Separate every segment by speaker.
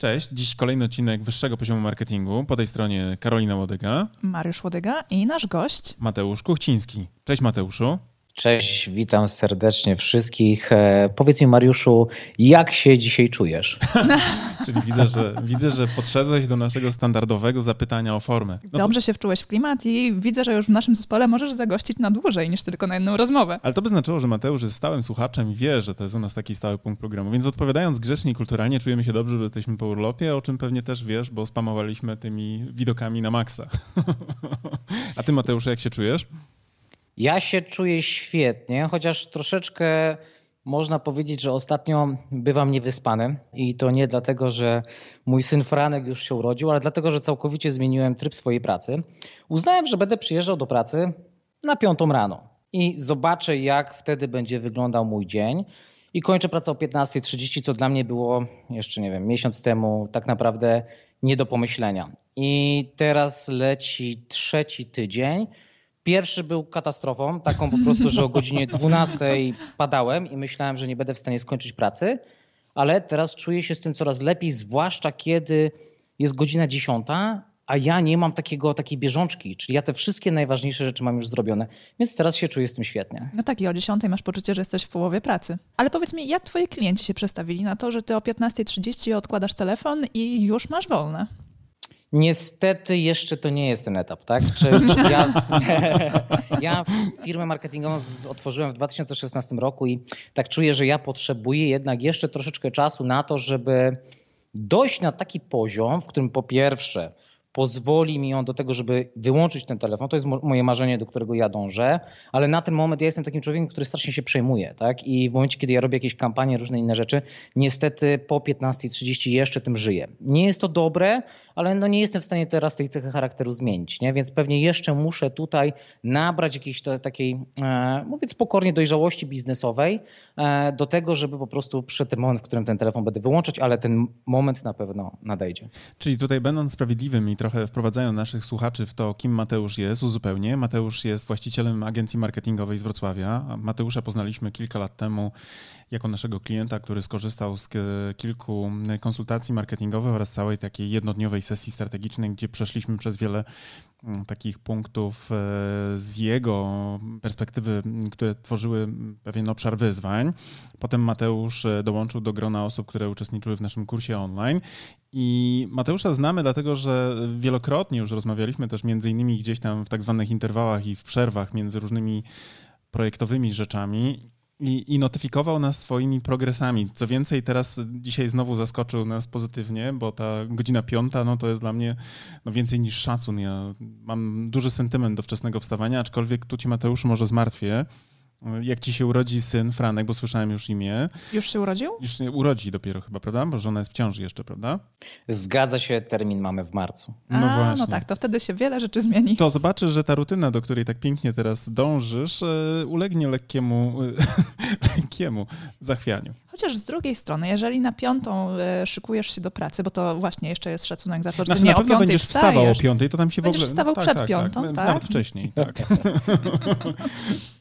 Speaker 1: Cześć, dziś kolejny odcinek wyższego poziomu marketingu. Po tej stronie Karolina Łodyga,
Speaker 2: Mariusz Łodyga i nasz gość
Speaker 1: Mateusz Kuchciński. Cześć Mateuszu.
Speaker 3: Cześć, witam serdecznie wszystkich. E, powiedz mi, Mariuszu, jak się dzisiaj czujesz?
Speaker 1: Czyli widzę że, widzę, że podszedłeś do naszego standardowego zapytania o formę.
Speaker 2: No Dobrze to... się wczułeś w klimat i widzę, że już w naszym zespole możesz zagościć na dłużej niż tylko na jedną rozmowę.
Speaker 1: Ale to by znaczyło, że Mateusz jest stałym słuchaczem i wie, że to jest u nas taki stały punkt programu. Więc odpowiadając grzecznie i kulturalnie, czujemy się dobrze, że jesteśmy po urlopie, o czym pewnie też wiesz, bo spamowaliśmy tymi widokami na maksa. A ty, Mateusz, jak się czujesz?
Speaker 3: Ja się czuję świetnie, chociaż troszeczkę można powiedzieć, że ostatnio bywam niewyspany i to nie dlatego, że mój syn Franek już się urodził, ale dlatego, że całkowicie zmieniłem tryb swojej pracy. Uznałem, że będę przyjeżdżał do pracy na piątą rano i zobaczę, jak wtedy będzie wyglądał mój dzień. I kończę pracę o 15.30, co dla mnie było jeszcze, nie wiem, miesiąc temu tak naprawdę nie do pomyślenia. I teraz leci trzeci tydzień Pierwszy był katastrofą, taką po prostu, że o godzinie 12 padałem i myślałem, że nie będę w stanie skończyć pracy, ale teraz czuję się z tym coraz lepiej, zwłaszcza kiedy jest godzina 10, a ja nie mam takiego, takiej bieżączki, czyli ja te wszystkie najważniejsze rzeczy mam już zrobione, więc teraz się czuję z tym świetnie.
Speaker 2: No tak i o 10 masz poczucie, że jesteś w połowie pracy. Ale powiedz mi, jak twoi klienci się przestawili na to, że ty o 15.30 odkładasz telefon i już masz wolne?
Speaker 3: Niestety jeszcze to nie jest ten etap, tak? Czy, czy ja, ja firmę marketingową otworzyłem w 2016 roku i tak czuję, że ja potrzebuję jednak jeszcze troszeczkę czasu na to, żeby dojść na taki poziom, w którym po pierwsze pozwoli mi on do tego, żeby wyłączyć ten telefon. To jest moje marzenie, do którego ja dążę, ale na ten moment ja jestem takim człowiekiem, który strasznie się przejmuje. Tak? I w momencie, kiedy ja robię jakieś kampanie, różne inne rzeczy, niestety po 15.30 jeszcze tym żyję. Nie jest to dobre, ale no nie jestem w stanie teraz tej cechy charakteru zmienić, nie? więc pewnie jeszcze muszę tutaj nabrać jakiejś takiej, e, mówiąc pokornie, dojrzałości biznesowej e, do tego, żeby po prostu przyszedł ten moment, w którym ten telefon będę wyłączać, ale ten moment na pewno nadejdzie.
Speaker 1: Czyli tutaj będąc sprawiedliwym i trochę wprowadzając naszych słuchaczy w to, kim Mateusz jest, uzupełnię. Mateusz jest właścicielem agencji marketingowej z Wrocławia. Mateusza poznaliśmy kilka lat temu jako naszego klienta, który skorzystał z kilku konsultacji marketingowych oraz całej takiej jednodniowej sesji strategicznej, gdzie przeszliśmy przez wiele takich punktów e, z jego perspektywy, które tworzyły pewien obszar wyzwań. Potem Mateusz e, dołączył do grona osób, które uczestniczyły w naszym kursie online. I Mateusza znamy dlatego, że wielokrotnie już rozmawialiśmy też między innymi gdzieś tam w tak zwanych interwałach i w przerwach między różnymi projektowymi rzeczami i, i, notyfikował nas swoimi progresami. Co więcej, teraz dzisiaj znowu zaskoczył nas pozytywnie, bo ta godzina piąta no to jest dla mnie no, więcej niż szacun. Ja mam duży sentyment do wczesnego wstawania, aczkolwiek tu ci Mateusz może zmartwię. Jak ci się urodzi syn, Franek, bo słyszałem już imię.
Speaker 2: Już się urodził?
Speaker 1: Już się urodzi dopiero chyba, prawda? Bo żona jest w ciąży jeszcze, prawda?
Speaker 3: Zgadza się, termin mamy w marcu.
Speaker 2: No A, właśnie. No tak, to wtedy się wiele rzeczy zmieni.
Speaker 1: To zobaczysz, że ta rutyna, do której tak pięknie teraz dążysz, e, ulegnie lekkiemu, e, lekkiemu zachwianiu.
Speaker 2: Chociaż z drugiej strony, jeżeli na piątą e, szykujesz się do pracy, bo to właśnie jeszcze jest szacunek za to, że
Speaker 1: znaczy,
Speaker 2: nie
Speaker 1: na pewno
Speaker 2: o
Speaker 1: będziesz
Speaker 2: wstajesz,
Speaker 1: wstawał o piątej, to tam się
Speaker 2: w ogóle...
Speaker 1: Będziesz
Speaker 2: wstawał
Speaker 1: no,
Speaker 2: przed
Speaker 1: tak,
Speaker 2: piątą,
Speaker 1: tak,
Speaker 2: tak?
Speaker 1: Nawet wcześniej, tak.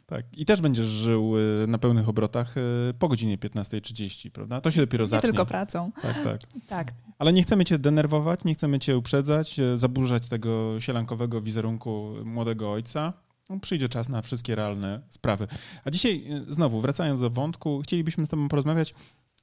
Speaker 1: tak. I też będziesz żył y, na pełnych obrotach y, po godzinie 15.30, prawda? To się dopiero
Speaker 2: nie
Speaker 1: zacznie.
Speaker 2: Nie tylko pracą.
Speaker 1: Tak, tak.
Speaker 2: tak.
Speaker 1: Ale nie chcemy cię denerwować, nie chcemy cię uprzedzać, y, zaburzać tego sielankowego wizerunku młodego ojca. No, przyjdzie czas na wszystkie realne sprawy. A dzisiaj znowu, wracając do wątku, chcielibyśmy z tobą porozmawiać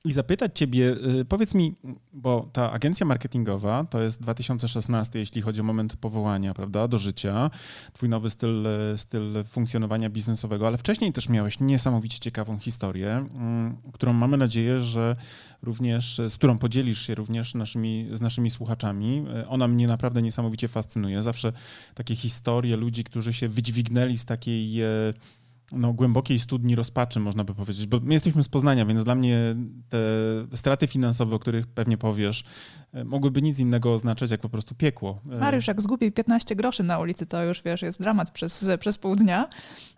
Speaker 1: i zapytać Ciebie, y, powiedz mi, bo ta agencja marketingowa to jest 2016, jeśli chodzi o moment powołania, prawda, do życia, Twój nowy styl, styl funkcjonowania biznesowego, ale wcześniej też miałeś niesamowicie ciekawą historię, mm, którą mamy nadzieję, że również, z którą podzielisz się również naszymi, z naszymi słuchaczami. Y, ona mnie naprawdę niesamowicie fascynuje. Zawsze takie historie ludzi, którzy się wydźwignęli z takiej no, głębokiej studni rozpaczy, można by powiedzieć, bo my jesteśmy z Poznania, więc dla mnie te straty finansowe, o których pewnie powiesz, e, mogłyby nic innego oznaczać, jak po prostu piekło.
Speaker 2: E, Mariusz, jak zgubił 15 groszy na ulicy, to już wiesz, jest dramat przez, przez pół dnia.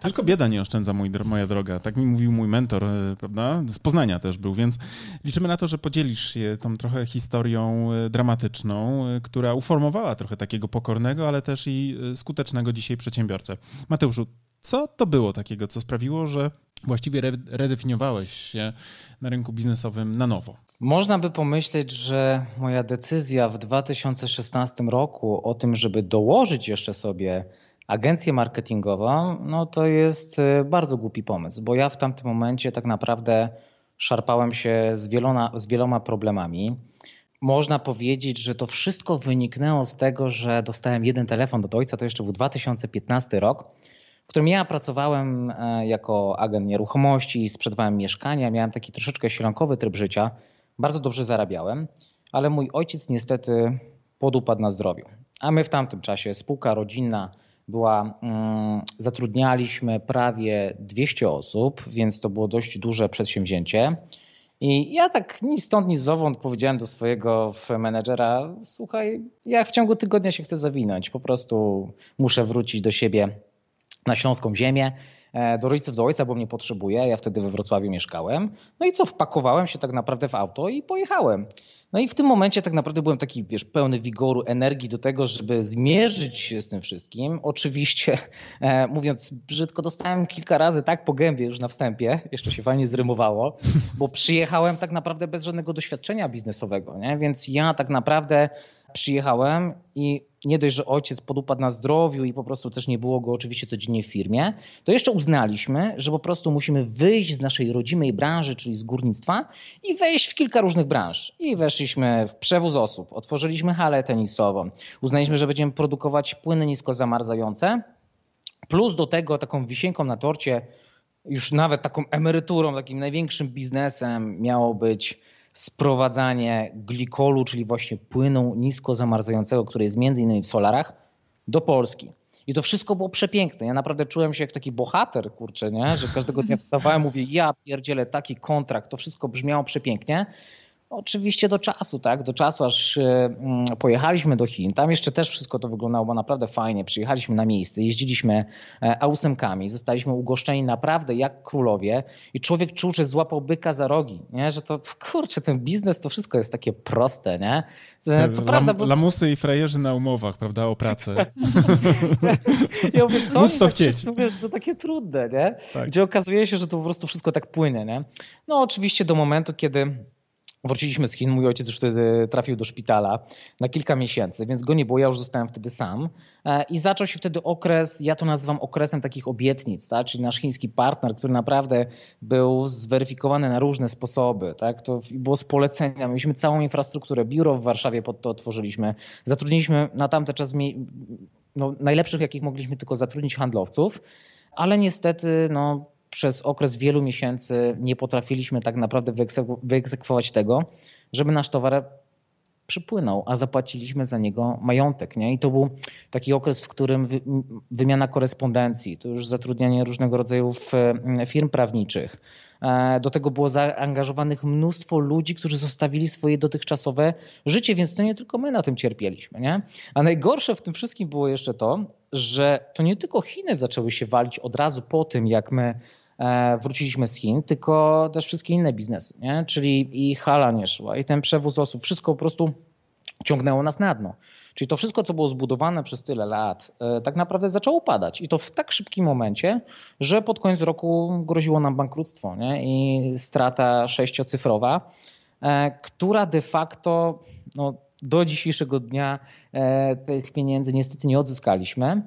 Speaker 1: Tylko bieda nie oszczędza, mój, moja droga. Tak mi mówił mój mentor, e, prawda? Z Poznania też był, więc liczymy na to, że podzielisz się tą trochę historią dramatyczną, która uformowała trochę takiego pokornego, ale też i skutecznego dzisiaj przedsiębiorcę. Mateuszu, co to było takiego, co sprawiło, że właściwie redefiniowałeś się na rynku biznesowym na nowo?
Speaker 3: Można by pomyśleć, że moja decyzja w 2016 roku o tym, żeby dołożyć jeszcze sobie agencję marketingową, no to jest e, bardzo głupi pomysł, bo ja w tamtym momencie tak naprawdę szarpałem się z wieloma, z wieloma problemami. Można powiedzieć, że to wszystko wyniknęło z tego, że dostałem jeden telefon od ojca, to jeszcze był 2015 rok, w którym ja pracowałem e, jako agent nieruchomości, sprzedawałem mieszkania, miałem taki troszeczkę sielankowy tryb życia, bardzo dobrze zarabiałem, ale mój ojciec niestety podupadł na zdrowiu. A my w tamtym czasie, spółka rodzinna, była, mm, zatrudnialiśmy prawie 200 osób, więc to było dość duże przedsięwzięcie. I ja tak ni stąd, ni zowąd powiedziałem do swojego menedżera: Słuchaj, ja w ciągu tygodnia się chcę zawinąć. Po prostu muszę wrócić do siebie na śląską ziemię. E, do rodziców, do ojca, bo mnie potrzebuje. Ja wtedy we Wrocławiu mieszkałem. No i co, wpakowałem się tak naprawdę w auto i pojechałem. No i w tym momencie tak naprawdę byłem taki, wiesz, pełny wigoru, energii do tego, żeby zmierzyć się z tym wszystkim. Oczywiście, e, mówiąc brzydko, dostałem kilka razy tak po gębie już na wstępie, jeszcze się fajnie zrymowało, bo przyjechałem tak naprawdę bez żadnego doświadczenia biznesowego, nie? więc ja tak naprawdę przyjechałem i nie dość, że ojciec podupadł na zdrowiu i po prostu też nie było go oczywiście codziennie w firmie, to jeszcze uznaliśmy, że po prostu musimy wyjść z naszej rodzimej branży, czyli z górnictwa i wejść w kilka różnych branż. I weszliśmy w przewóz osób, otworzyliśmy halę tenisową, uznaliśmy, że będziemy produkować płyny nisko zamarzające, plus do tego taką wisienką na torcie, już nawet taką emeryturą, takim największym biznesem miało być sprowadzanie glikolu, czyli właśnie płynu nisko zamarzającego, który jest między innymi w solarach, do Polski. I to wszystko było przepiękne. Ja naprawdę czułem się jak taki bohater, kurczę, nie? że każdego dnia wstawałem, mówię, ja pierdzielę taki kontrakt, to wszystko brzmiało przepięknie. Oczywiście do czasu, tak? Do czasu, aż mm, pojechaliśmy do Chin. Tam jeszcze też wszystko to wyglądało naprawdę fajnie. Przyjechaliśmy na miejsce, jeździliśmy e, ausemkami, zostaliśmy ugoszczeni naprawdę jak królowie i człowiek czuł, że złapał byka za rogi, nie? Że to, kurczę, ten biznes to wszystko jest takie proste, nie?
Speaker 1: E, co prawda, bo... Lamusy i frajerzy na umowach, prawda, o pracę.
Speaker 3: ja mówię, co Móc to tak chcieć. Wiesz, to takie trudne, nie? Tak. Gdzie okazuje się, że to po prostu wszystko tak płynie, nie? No oczywiście do momentu, kiedy Wróciliśmy z Chin, mój ojciec już wtedy trafił do szpitala na kilka miesięcy, więc go nie było, ja już zostałem wtedy sam. E, I zaczął się wtedy okres, ja to nazywam okresem takich obietnic, tak? czyli nasz chiński partner, który naprawdę był zweryfikowany na różne sposoby. Tak? To było z polecenia. Mieliśmy całą infrastrukturę, biuro w Warszawie pod to otworzyliśmy. Zatrudniliśmy na tamten czas no, najlepszych, jakich mogliśmy tylko zatrudnić handlowców, ale niestety no, przez okres wielu miesięcy nie potrafiliśmy tak naprawdę wyegzekwować tego, żeby nasz towar przypłynął, a zapłaciliśmy za niego majątek. Nie? I to był taki okres, w którym wymiana korespondencji, to już zatrudnianie różnego rodzaju firm prawniczych. E, do tego było zaangażowanych mnóstwo ludzi, którzy zostawili swoje dotychczasowe życie, więc to nie tylko my na tym cierpieliśmy. Nie? A najgorsze w tym wszystkim było jeszcze to, że to nie tylko Chiny zaczęły się walić od razu po tym, jak my wróciliśmy z Chin, tylko też wszystkie inne biznesy, nie? czyli i hala nie szła, i ten przewóz osób, wszystko po prostu ciągnęło nas na dno. Czyli to wszystko, co było zbudowane przez tyle lat, e, tak naprawdę zaczęło upadać. I to w tak szybkim momencie, że pod koniec roku groziło nam bankructwo nie? i strata sześciocyfrowa, e, która de facto no, do dzisiejszego dnia tych pieniędzy niestety nie odzyskaliśmy.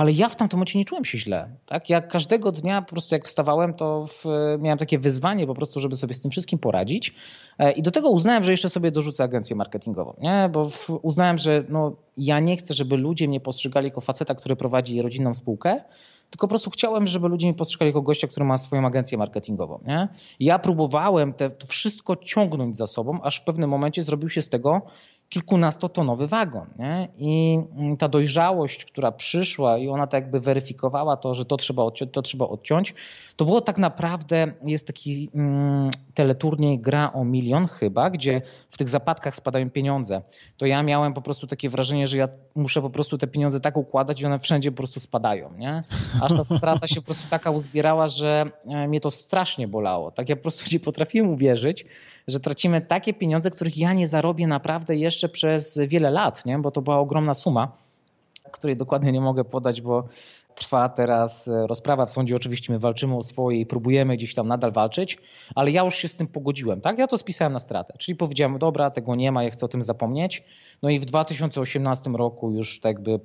Speaker 3: Ale ja w tamtym momencie nie czułem się źle. Tak? Ja każdego dnia po prostu jak wstawałem, to w, miałem takie wyzwanie po prostu, żeby sobie z tym wszystkim poradzić. E, I do tego uznałem, że jeszcze sobie dorzucę agencję marketingową. Nie? Bo w, uznałem, że no, ja nie chcę, żeby ludzie mnie postrzegali jako faceta, który prowadzi rodzinną spółkę, tylko po prostu chciałem, żeby ludzie mnie postrzegali jako gościa, który ma swoją agencję marketingową. Nie? Ja próbowałem te, to wszystko ciągnąć za sobą, aż w pewnym momencie zrobił się z tego kilkunastotonowy wagon. Nie? I ta dojrzałość, która przyszła i ona tak jakby weryfikowała to, że to trzeba odciąć, to trzeba odciąć, to było tak naprawdę, jest taki mm, teleturniej gra o milion chyba, gdzie w tych zapadkach spadają pieniądze. To ja miałem po prostu takie wrażenie, że ja muszę po prostu te pieniądze tak układać i one wszędzie po prostu spadają. Nie? Aż ta strata się po prostu taka uzbierała, że e, mnie to strasznie bolało. Tak ja po prostu nie potrafiłem uwierzyć, że tracimy takie pieniądze, których ja nie zarobię naprawdę jeszcze przez wiele lat, nie? bo to była ogromna suma, której dokładnie nie mogę podać, bo trwa teraz e, rozprawa w sądzie. Oczywiście my walczymy o swoje i próbujemy gdzieś tam nadal walczyć, ale ja już się z tym pogodziłem. Tak? Ja to spisałem na stratę. Czyli powiedziałem, dobra, tego nie ma, ja chcę o tym zapomnieć. No i w 2018 roku już tak jakby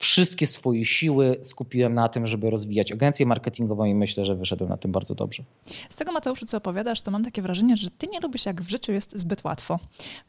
Speaker 3: wszystkie swoje siły skupiłem na tym, żeby rozwijać agencję marketingową i myślę, że wyszedłem na tym bardzo dobrze.
Speaker 2: Z tego Mateuszu, co opowiadasz, to mam takie wrażenie, że ty nie lubisz, jak w życiu jest zbyt łatwo.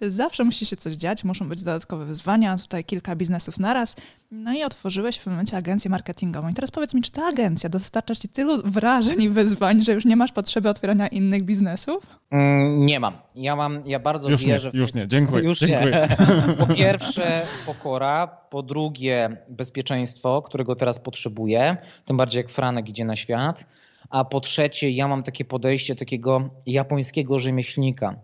Speaker 2: Zawsze musi się coś dziać, muszą być dodatkowe wyzwania, tutaj kilka biznesów naraz. No i otworzyłeś w pewnym momencie agencję marketingową. I teraz powiedz mi, czy ta agencja dostarcza ci tylu wrażeń i wyzwań, że już nie masz potrzeby otwierania innych biznesów?
Speaker 3: Mm, nie mam. Ja mam, ja bardzo
Speaker 1: już
Speaker 3: wierzę.
Speaker 1: Nie, już nie, dziękuję. Już dziękuję.
Speaker 3: Nie. Po pierwsze pokora, po drugie bezpieczeństwo, którego teraz potrzebuję, tym bardziej jak Franek idzie na świat. A po trzecie, ja mam takie podejście takiego japońskiego rzemieślnika.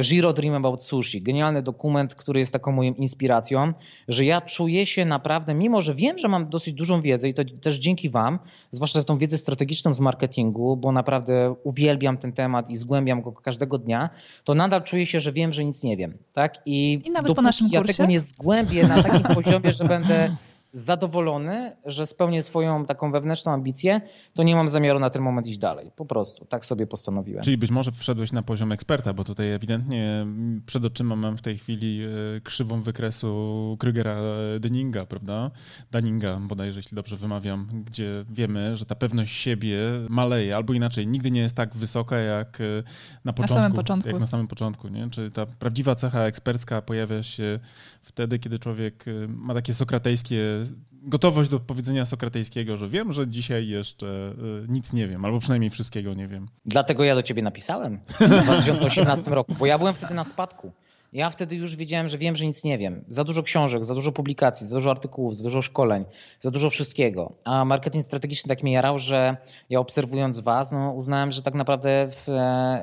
Speaker 3: Zero Dream About Sushi. Genialny dokument, który jest taką moją inspiracją, że ja czuję się naprawdę, mimo że wiem, że mam dosyć dużą wiedzę i to też dzięki Wam, zwłaszcza tą wiedzę strategiczną z marketingu, bo naprawdę uwielbiam ten temat i zgłębiam go każdego dnia, to nadal czuję się, że wiem, że nic nie wiem. Tak?
Speaker 2: I, I nawet po naszym
Speaker 3: ja
Speaker 2: kursie?
Speaker 3: tego nie zgłębię na takim poziomie, że będę zadowolony, że spełnię swoją taką wewnętrzną ambicję, to nie mam zamiaru na ten moment iść dalej. Po prostu tak sobie postanowiłem.
Speaker 1: Czyli być może wszedłeś na poziom eksperta, bo tutaj ewidentnie przed oczyma mam w tej chwili e, krzywą wykresu Krygera Denninga, prawda? Daninga bodajże, jeśli dobrze wymawiam, gdzie wiemy, że ta pewność siebie maleje, albo inaczej, nigdy nie jest tak wysoka jak e, na początku.
Speaker 2: Na samym początku.
Speaker 1: Jak na samym początku, nie? Czy ta prawdziwa cecha ekspercka pojawia się wtedy, kiedy człowiek e, ma takie sokratejskie gotowość do powiedzenia sokratejskiego, że wiem, że dzisiaj jeszcze y, nic nie wiem, albo przynajmniej wszystkiego nie wiem.
Speaker 3: Dlatego ja do ciebie napisałem w 2018 roku, bo ja byłem wtedy na spadku. Ja wtedy już wiedziałem, że wiem, że nic nie wiem. Za dużo książek, za dużo publikacji, za dużo artykułów, za dużo szkoleń, za dużo wszystkiego. A marketing strategiczny tak mnie jarał, że ja obserwując was, no, uznałem, że tak naprawdę w,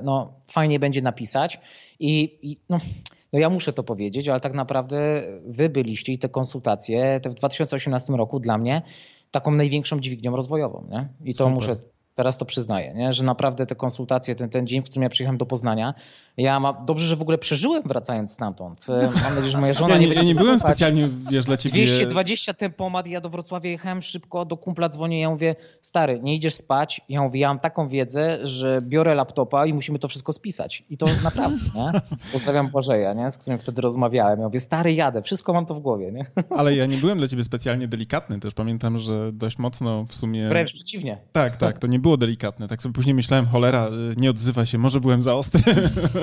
Speaker 3: no, fajnie będzie napisać. I, i no, no ja muszę to powiedzieć, ale tak naprawdę wy byliście i te konsultacje te w 2018 roku dla mnie taką największą dźwignią rozwojową. Nie? I to Super. muszę Teraz to przyznaję, nie? że naprawdę te konsultacje, ten, ten dzień, w którym ja przyjechałem do Poznania, ja ma, dobrze, że w ogóle przeżyłem wracając stamtąd. E, mam nadzieję, że moja żona
Speaker 1: ja
Speaker 3: nie,
Speaker 1: nie Ja nie byłem specjalnie, wiesz, dla ciebie...
Speaker 3: 220 tempomat, ja do Wrocławia jechałem szybko, do kumpla dzwonię, ja mówię, stary, nie idziesz spać? Ja mówię, ja mam taką wiedzę, że biorę laptopa i musimy to wszystko spisać. I to naprawdę, nie? Pozdrawiam Błażeja, nie? z którym wtedy rozmawiałem. Ja mówię, stary, jadę, wszystko mam to w głowie. Nie?
Speaker 1: Ale ja nie byłem dla ciebie specjalnie delikatny, też pamiętam, że dość mocno w sumie...
Speaker 3: Wręcz przeciwnie.
Speaker 1: Tak, tak, to nie było delikatne. Tak sobie później myślałem, cholera, y, nie odzywa się, może byłem za ostry.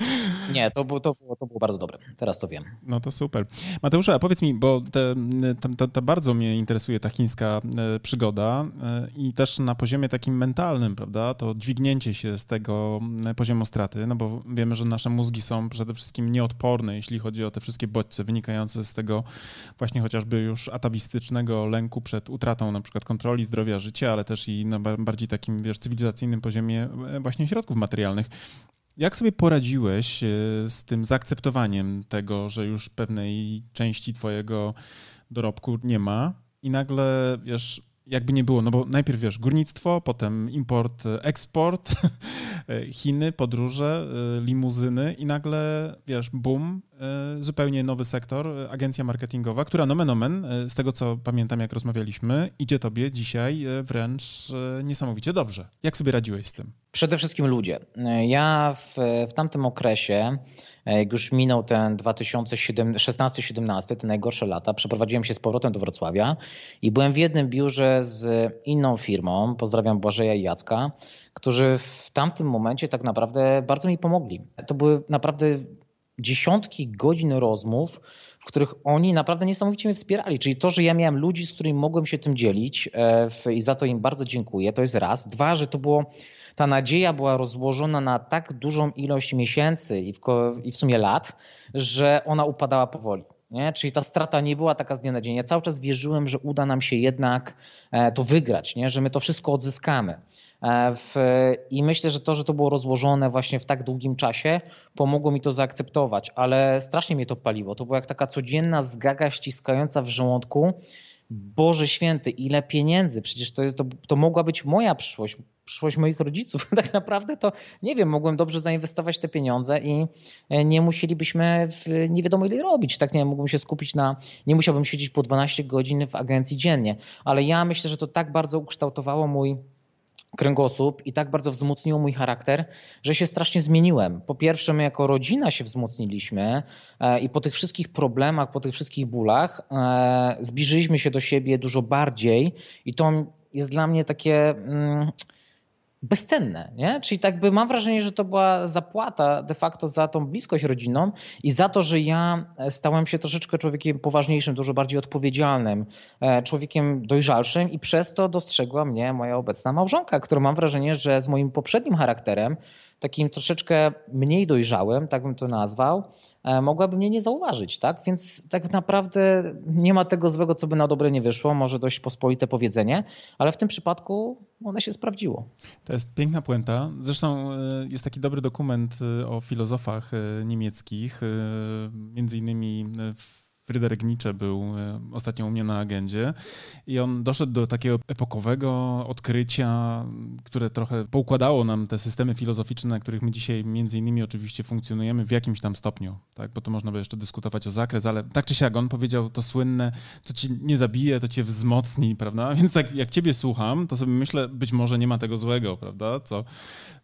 Speaker 3: Nie, to było, to, było, to było bardzo dobre. Teraz to wiem.
Speaker 1: No to super. Mateusza, a powiedz mi, bo te, te, te bardzo mnie interesuje ta chińska e, przygoda e, i też na poziomie takim mentalnym, prawda, to dźwignięcie się z tego poziomu straty, no bo wiemy, że nasze mózgi są przede wszystkim nieodporne, jeśli chodzi o te wszystkie bodźce wynikające z tego właśnie chociażby już atawistycznego lęku przed utratą na przykład kontroli zdrowia, życia, ale też i na bardziej takim, wiesz, cywilizacyjnym poziomie e, właśnie środków materialnych. Jak sobie poradziłeś e, z tym zaakceptowaniem tego, że już pewnej części twojego dorobku nie ma i nagle, wiesz, jakby nie było, no bo najpierw wiesz, górnictwo, potem import, eksport, Chiny, podróże, limuzyny i nagle wiesz, boom, zupełnie nowy sektor, agencja marketingowa, która nomen omen, z tego co pamiętam jak rozmawialiśmy, idzie tobie dzisiaj wręcz niesamowicie dobrze. Jak sobie radziłeś z tym?
Speaker 3: Przede wszystkim ludzie. Ja w, w tamtym okresie jak już minął ten 2016-17, te najgorsze lata, przeprowadziłem się z powrotem do Wrocławia i byłem w jednym biurze z inną firmą, pozdrawiam Błażeja i Jacka, którzy w tamtym momencie tak naprawdę bardzo mi pomogli. To były naprawdę dziesiątki godzin rozmów, w których oni naprawdę niesamowicie mnie wspierali. Czyli to, że ja miałem ludzi, z którymi mogłem się tym dzielić e, i za to im bardzo dziękuję, to jest raz. Dwa, że to było ta nadzieja była rozłożona na tak dużą ilość miesięcy i w, sumie lat, że ona upadała powoli. Nie? Czyli ta strata nie była taka z dnia na dzień. Ja cały czas wierzyłem, że uda nam się jednak e, to wygrać, nie? że my to wszystko odzyskamy. E, w, I myślę, że to, że to było rozłożone właśnie w tak długim czasie, pomogło mi to zaakceptować, ale strasznie mnie to paliło. To była jak taka codzienna zgaga ściskająca w żołądku, Boże święty, ile pieniędzy, przecież to, jest, to, to mogła być moja przyszłość, przyszłość moich rodziców. Tak naprawdę to nie wiem, mogłem dobrze zainwestować te pieniądze i e, nie musielibyśmy w nie wiadomo ile robić. Tak nie mógłbym się skupić na, nie musiałbym siedzieć po 12 godzin w agencji dziennie. Ale ja myślę, że to tak bardzo ukształtowało mój kręgosłup i tak bardzo wzmocniło mój charakter, że się strasznie zmieniłem. Po pierwsze, my jako rodzina się wzmocniliśmy e, i po tych wszystkich problemach, po tych wszystkich bólach e, zbliżyliśmy się do siebie dużo bardziej i to jest dla mnie takie. Mm, bezcenne. Nie? Czyli tak by mam wrażenie, że to była zapłata de facto za tą bliskość rodzinną i za to, że ja stałem się troszeczkę człowiekiem poważniejszym, dużo bardziej odpowiedzialnym, e, człowiekiem dojrzalszym i przez to dostrzegła mnie moja obecna małżonka, która mam wrażenie, że z moim poprzednim charakterem, takim troszeczkę mniej dojrzałym, tak bym to nazwał, E, mogłaby mnie nie zauważyć, tak? Więc tak naprawdę nie ma tego złego, co by na dobre nie wyszło, może dość pospolite powiedzenie, ale w tym przypadku one się sprawdziło.
Speaker 1: To jest piękna puenta. Zresztą e, jest taki dobry dokument e, o filozofach niemieckich, między innymi w Fryderyk Nietzsche był e, ostatnio u mnie na agendzie i on doszedł do takiego epokowego odkrycia, które trochę poukładało nam te systemy filozoficzne, na których my dzisiaj między innymi oczywiście funkcjonujemy w jakimś tam stopniu, tak? bo to można by jeszcze dyskutować o zakres, ale tak czy siak on powiedział to słynne, co ci nie zabije, to cię wzmocni, prawda? Więc tak jak ciebie słucham, to sobie myślę, być może nie ma tego złego, prawda? Co,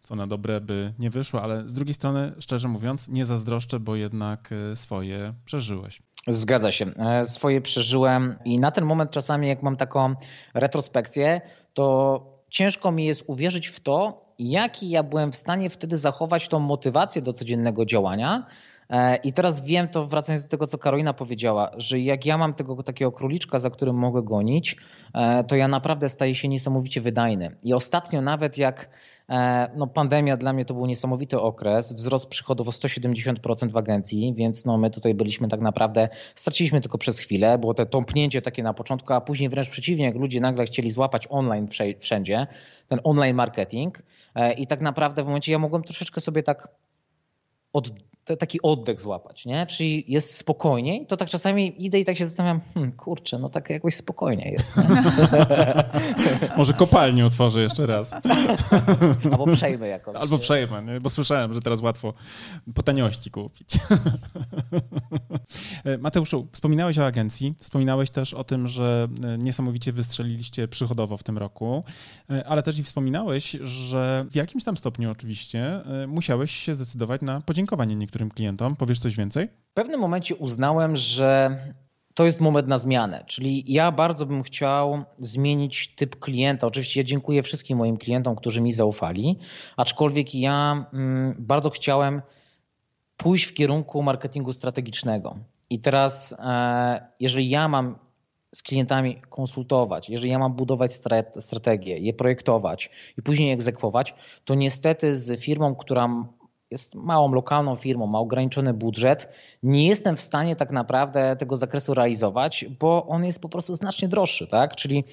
Speaker 1: co na dobre by nie wyszło, ale z drugiej strony, szczerze mówiąc, nie zazdroszczę, bo jednak e, swoje przeżyłeś.
Speaker 3: Zgadza się. E, swoje przeżyłem i na ten moment czasami, jak mam taką retrospekcję, to ciężko mi jest uwierzyć w to, jaki ja byłem w stanie wtedy zachować tą motywację do codziennego działania. E, I teraz wiem to, wracając do tego, co Karolina powiedziała, że jak ja mam tego takiego króliczka, za którym mogę gonić, e, to ja naprawdę staję się niesamowicie wydajny. I ostatnio nawet jak E, no, pandemia dla mnie to był niesamowity okres, wzrost przychodów o 170% w agencji, więc no, my tutaj byliśmy tak naprawdę, straciliśmy tylko przez chwilę, było to tąpnięcie takie na początku, a później wręcz przeciwnie, jak ludzie nagle chcieli złapać online wszędzie, ten online marketing i tak naprawdę w momencie ja mogłem troszeczkę sobie tak od, taki oddech złapać, nie? Czyli jest spokojniej, to tak czasami idę i tak się zastanawiam, hmm, kurczę, no tak jakoś spokojniej jest.
Speaker 1: Może kopalnię otworzę jeszcze raz.
Speaker 3: Albo przejmę jakąś.
Speaker 1: Albo przejmę, nie? bo słyszałem, że teraz łatwo po taniości kupić. Mateuszu, wspominałeś o agencji, wspominałeś też o tym, że niesamowicie wystrzeliliście przychodowo w tym roku, ale też i wspominałeś, że w jakimś tam stopniu oczywiście musiałeś się zdecydować na podziękowanie niektórym klientom. Powiesz coś więcej?
Speaker 3: W pewnym momencie uznałem, że to jest moment na zmianę. Czyli ja bardzo bym chciał zmienić typ klienta. Oczywiście ja dziękuję wszystkim moim klientom, którzy mi zaufali, aczkolwiek ja mm, bardzo chciałem pójść w kierunku marketingu strategicznego. I teraz, e, jeżeli ja mam z klientami konsultować, jeżeli ja mam budować strategię, je projektować i później egzekwować, to niestety z firmą, która jest małą lokalną firmą, ma ograniczony budżet, nie jestem w stanie tak naprawdę tego zakresu realizować, bo on jest po prostu znacznie droższy. Tak? Czyli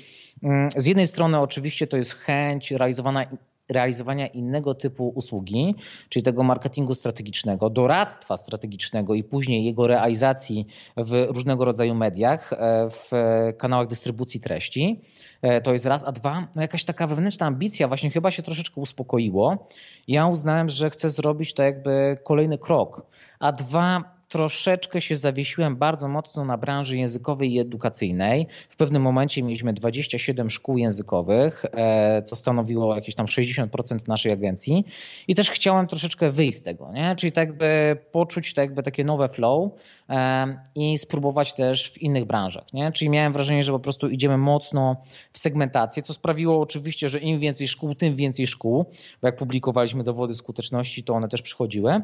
Speaker 3: mm, z jednej strony oczywiście to jest chęć realizowana realizowania innego typu usługi, czyli tego marketingu strategicznego, doradztwa strategicznego i później jego realizacji w różnego rodzaju mediach, e, w kanałach dystrybucji treści. E, to jest raz, a dwa, no jakaś taka wewnętrzna ambicja właśnie chyba się troszeczkę uspokoiło. Ja uznałem, że chcę zrobić to jakby kolejny krok. A dwa, troszeczkę się zawiesiłem bardzo mocno na branży językowej i edukacyjnej. W pewnym momencie mieliśmy 27 szkół językowych, e, co stanowiło jakieś tam 60% naszej agencji i też chciałem troszeczkę wyjść z tego, nie? czyli tak jakby poczuć tak jakby takie nowe flow e, i spróbować też w innych branżach. Nie? Czyli miałem wrażenie, że po prostu idziemy mocno w segmentację, co sprawiło oczywiście, że im więcej szkół, tym więcej szkół, bo jak publikowaliśmy dowody skuteczności, to one też przychodziły.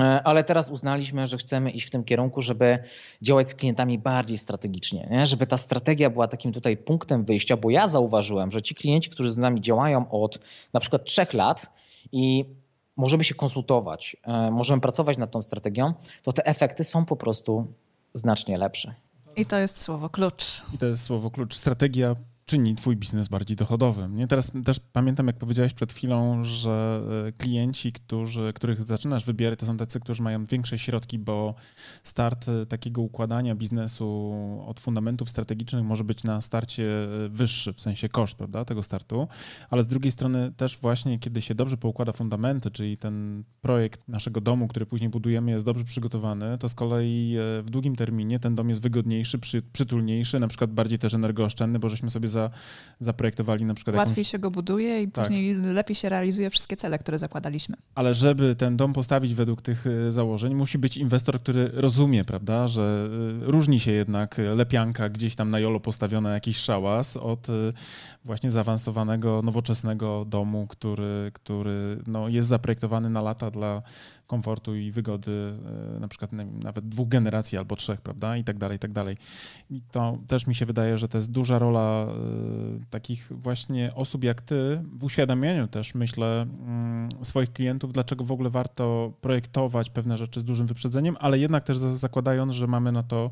Speaker 3: E, ale teraz uznaliśmy, że chcemy iść w tym kierunku, żeby działać z klientami bardziej strategicznie, nie? żeby ta strategia była takim tutaj punktem wyjścia, bo ja zauważyłem, że ci klienci, którzy z nami działają od na przykład trzech lat i możemy się konsultować, e, możemy pracować nad tą strategią, to te efekty są po prostu znacznie lepsze.
Speaker 2: I to jest słowo klucz.
Speaker 1: I to jest słowo klucz. Strategia czyni twój biznes bardziej dochodowym. Nie? Teraz też pamiętam, jak powiedziałeś przed chwilą, że e, klienci, którzy, których zaczynasz wybierać, to są tacy, którzy mają większe środki, bo start e, takiego układania biznesu od fundamentów strategicznych może być na starcie e, wyższy, w sensie koszt prawda, tego startu, ale z drugiej strony też właśnie, kiedy się dobrze poukłada fundamenty, czyli ten projekt naszego domu, który później budujemy, jest dobrze przygotowany, to z kolei w długim terminie ten dom jest wygodniejszy, przy, przytulniejszy, na przykład bardziej też energooszczędny, bo żeśmy sobie za, zaprojektowali na przykład
Speaker 2: Łatwiej
Speaker 1: jakąś...
Speaker 2: się go buduje i tak. później lepiej się realizuje wszystkie cele, które zakładaliśmy.
Speaker 1: Ale żeby ten dom postawić według tych y, założeń, musi być inwestor, który rozumie, prawda, że y, różni się jednak lepianka gdzieś tam na jolo postawiona jakiś szałas od y, właśnie zaawansowanego, nowoczesnego domu, który, który no, jest zaprojektowany na lata dla komfortu i wygody na przykład nawet dwóch generacji albo trzech, prawda, i tak dalej, i tak dalej. I to też mi się wydaje, że to jest duża rola Y, takich właśnie osób jak ty w uświadamianiu też, myślę, mm, swoich klientów, dlaczego w ogóle warto projektować pewne rzeczy z dużym wyprzedzeniem, ale jednak też zakładając, że mamy na to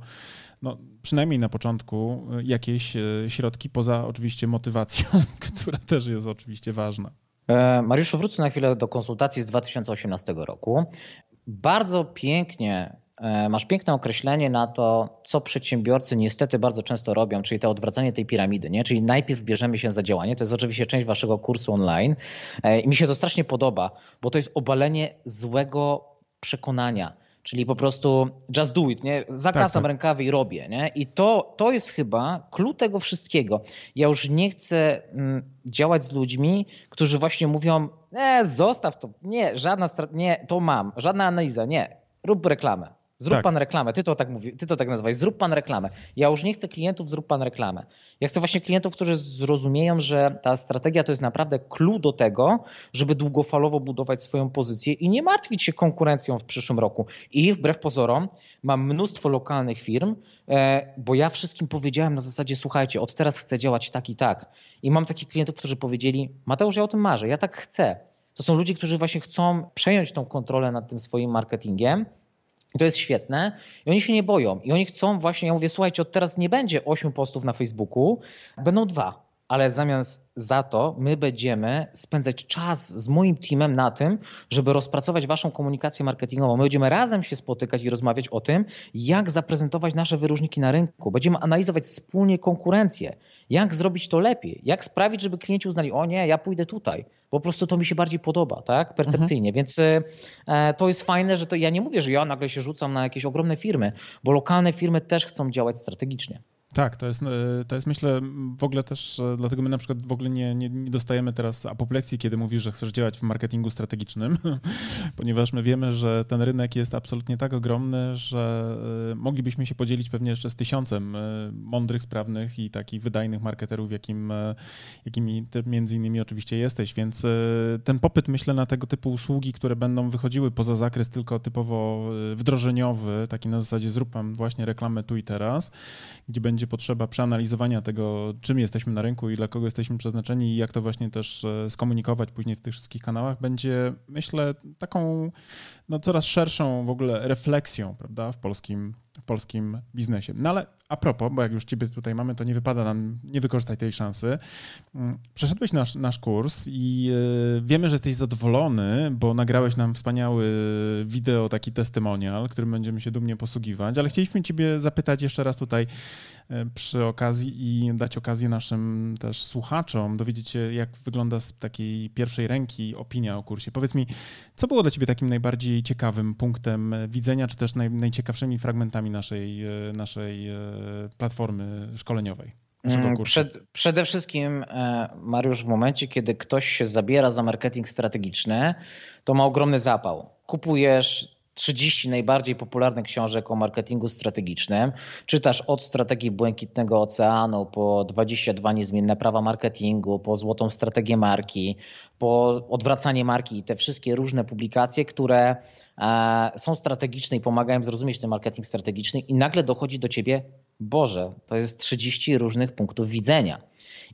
Speaker 1: no, przynajmniej na początku y, jakieś środki, poza oczywiście motywacją, która też jest oczywiście ważna.
Speaker 3: E, Mariuszu, wrócę na chwilę do konsultacji z 2018 roku. Bardzo pięknie E, masz piękne określenie na to, co przedsiębiorcy niestety bardzo często robią, czyli to odwracanie tej piramidy, nie? Czyli najpierw bierzemy się za działanie, to jest oczywiście część waszego kursu online e, i mi się to strasznie podoba, bo to jest obalenie złego przekonania. Czyli po prostu just do it, nie? Zakasam tak, tak. rękawy i robię, nie? I to, to jest chyba klucz tego wszystkiego. Ja już nie chcę mm, działać z ludźmi, którzy właśnie mówią, e, zostaw to, nie, żadna, nie, to mam, żadna analiza, nie, rób reklamę. Zrób tak. pan reklamę. Ty to tak mówi, ty to tak nazwałeś. Zrób pan reklamę. Ja już nie chcę klientów, zrób pan reklamę. Ja chcę właśnie klientów, którzy zrozumieją, że ta strategia to jest naprawdę clue do tego, żeby długofalowo budować swoją pozycję i nie martwić się konkurencją w przyszłym roku. I wbrew pozorom mam mnóstwo lokalnych firm, e, bo ja wszystkim powiedziałem na zasadzie, słuchajcie, od teraz chcę działać tak i tak. I mam takich klientów, którzy powiedzieli, Mateusz, ja o tym marzę, ja tak chcę. To są ludzie, którzy właśnie chcą przejąć tą kontrolę nad tym swoim marketingiem i to jest świetne. I oni się nie boją. I oni chcą właśnie, ja mówię, słuchajcie, od teraz nie będzie 8 postów na Facebooku, będą dwa. Ale zamiast za to my będziemy spędzać czas z moim teamem na tym, żeby rozpracować waszą komunikację marketingową. My będziemy razem się spotykać i rozmawiać o tym, jak zaprezentować nasze wyróżniki na rynku. Będziemy analizować wspólnie konkurencję. Jak zrobić to lepiej? Jak sprawić, żeby klienci uznali, o nie, ja pójdę tutaj. Po prostu to mi się bardziej podoba, tak? Percepcyjnie. Mhm. Więc e, to jest fajne, że to ja nie mówię, że ja nagle się rzucam na jakieś ogromne firmy, bo lokalne firmy też chcą działać strategicznie.
Speaker 1: Tak, to jest, e, to jest myślę w ogóle też, e, dlatego my na przykład w ogóle nie, nie, nie dostajemy teraz apopleksji, kiedy mówisz, że chcesz działać w marketingu strategicznym, ponieważ my wiemy, że ten rynek jest absolutnie tak ogromny, że e, moglibyśmy się podzielić pewnie jeszcze z tysiącem mądrych, sprawnych i takich wydajnych marketerów, jakim, jakimi ty między innymi oczywiście jesteś, więc ten popyt myślę na tego typu usługi, które będą wychodziły poza zakres tylko typowo wdrożeniowy, taki na zasadzie zrób pan właśnie reklamę tu i teraz, gdzie będzie będzie potrzeba przeanalizowania tego, czym jesteśmy na rynku i dla kogo jesteśmy przeznaczeni i jak to właśnie też e, skomunikować później w tych wszystkich kanałach, będzie myślę taką no, coraz szerszą w ogóle refleksją prawda, w polskim w polskim biznesie. No ale a propos, bo jak już ciebie tutaj mamy, to nie wypada nam nie wykorzystać tej szansy. Mm, przeszedłeś nasz, nasz kurs i e, wiemy, że jesteś zadowolony, bo nagrałeś nam wspaniały wideo, taki testimonial, którym będziemy się dumnie posługiwać, ale chcieliśmy ciebie zapytać jeszcze raz tutaj przy okazji i dać okazję naszym też słuchaczom dowiedzieć się, jak wygląda z takiej pierwszej ręki opinia o kursie. Powiedz mi, co było dla ciebie takim najbardziej ciekawym punktem widzenia, czy też naj, najciekawszymi fragmentami naszej, e, naszej e, platformy szkoleniowej?
Speaker 3: Mm, przed, przede wszystkim, e, Mariusz, w momencie, kiedy ktoś się zabiera za marketing strategiczny, to ma ogromny zapał. Kupujesz 30 najbardziej popularnych książek o marketingu strategicznym. Czytasz od strategii Błękitnego Oceanu po 22 niezmienne prawa marketingu, po złotą strategię marki, po odwracanie marki i te wszystkie różne publikacje, które e, są strategiczne i pomagają zrozumieć ten marketing strategiczny i nagle dochodzi do ciebie, Boże, to jest 30 różnych punktów widzenia.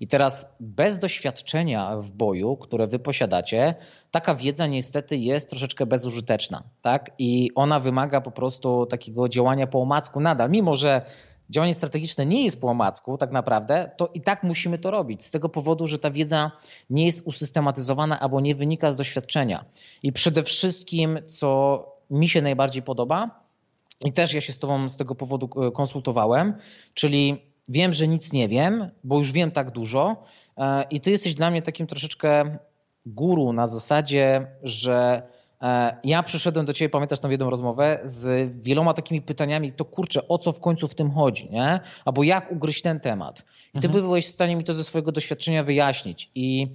Speaker 3: I teraz bez doświadczenia w boju, które wy posiadacie, taka wiedza niestety jest troszeczkę bezużyteczna. Tak? I ona wymaga po prostu takiego działania po omacku nadal, mimo że działanie strategiczne nie jest po omacku tak naprawdę, to i tak musimy to robić z tego powodu, że ta wiedza nie jest usystematyzowana albo nie wynika z doświadczenia. I przede wszystkim, co mi się najbardziej podoba, i też ja się z Tobą z tego powodu e, konsultowałem, czyli wiem, że nic nie wiem, bo już wiem tak dużo, e, i Ty jesteś dla mnie takim troszeczkę guru na zasadzie, że e, ja przyszedłem do ciebie, pamiętasz tą jedną rozmowę, z wieloma takimi pytaniami, to kurczę, o co w końcu w tym chodzi, nie? Albo jak ugryźć ten temat. I ty mhm. byłeś w stanie mi to ze swojego doświadczenia wyjaśnić. I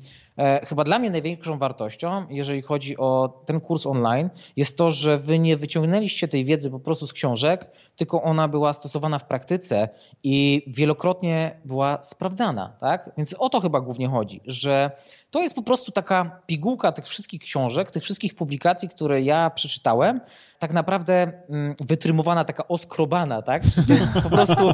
Speaker 3: chyba dla mnie największą wartością, jeżeli chodzi o ten kurs online, jest to, że wy nie wyciągnęliście tej wiedzy po prostu z książek, tylko ona była stosowana w praktyce i wielokrotnie była sprawdzana, tak? Więc o to chyba głównie chodzi, że to jest po prostu taka pigułka tych wszystkich książek, tych wszystkich publikacji, które ja przeczytałem, tak naprawdę mm, wytrymowana, taka oskrobana, tak? To jest po prostu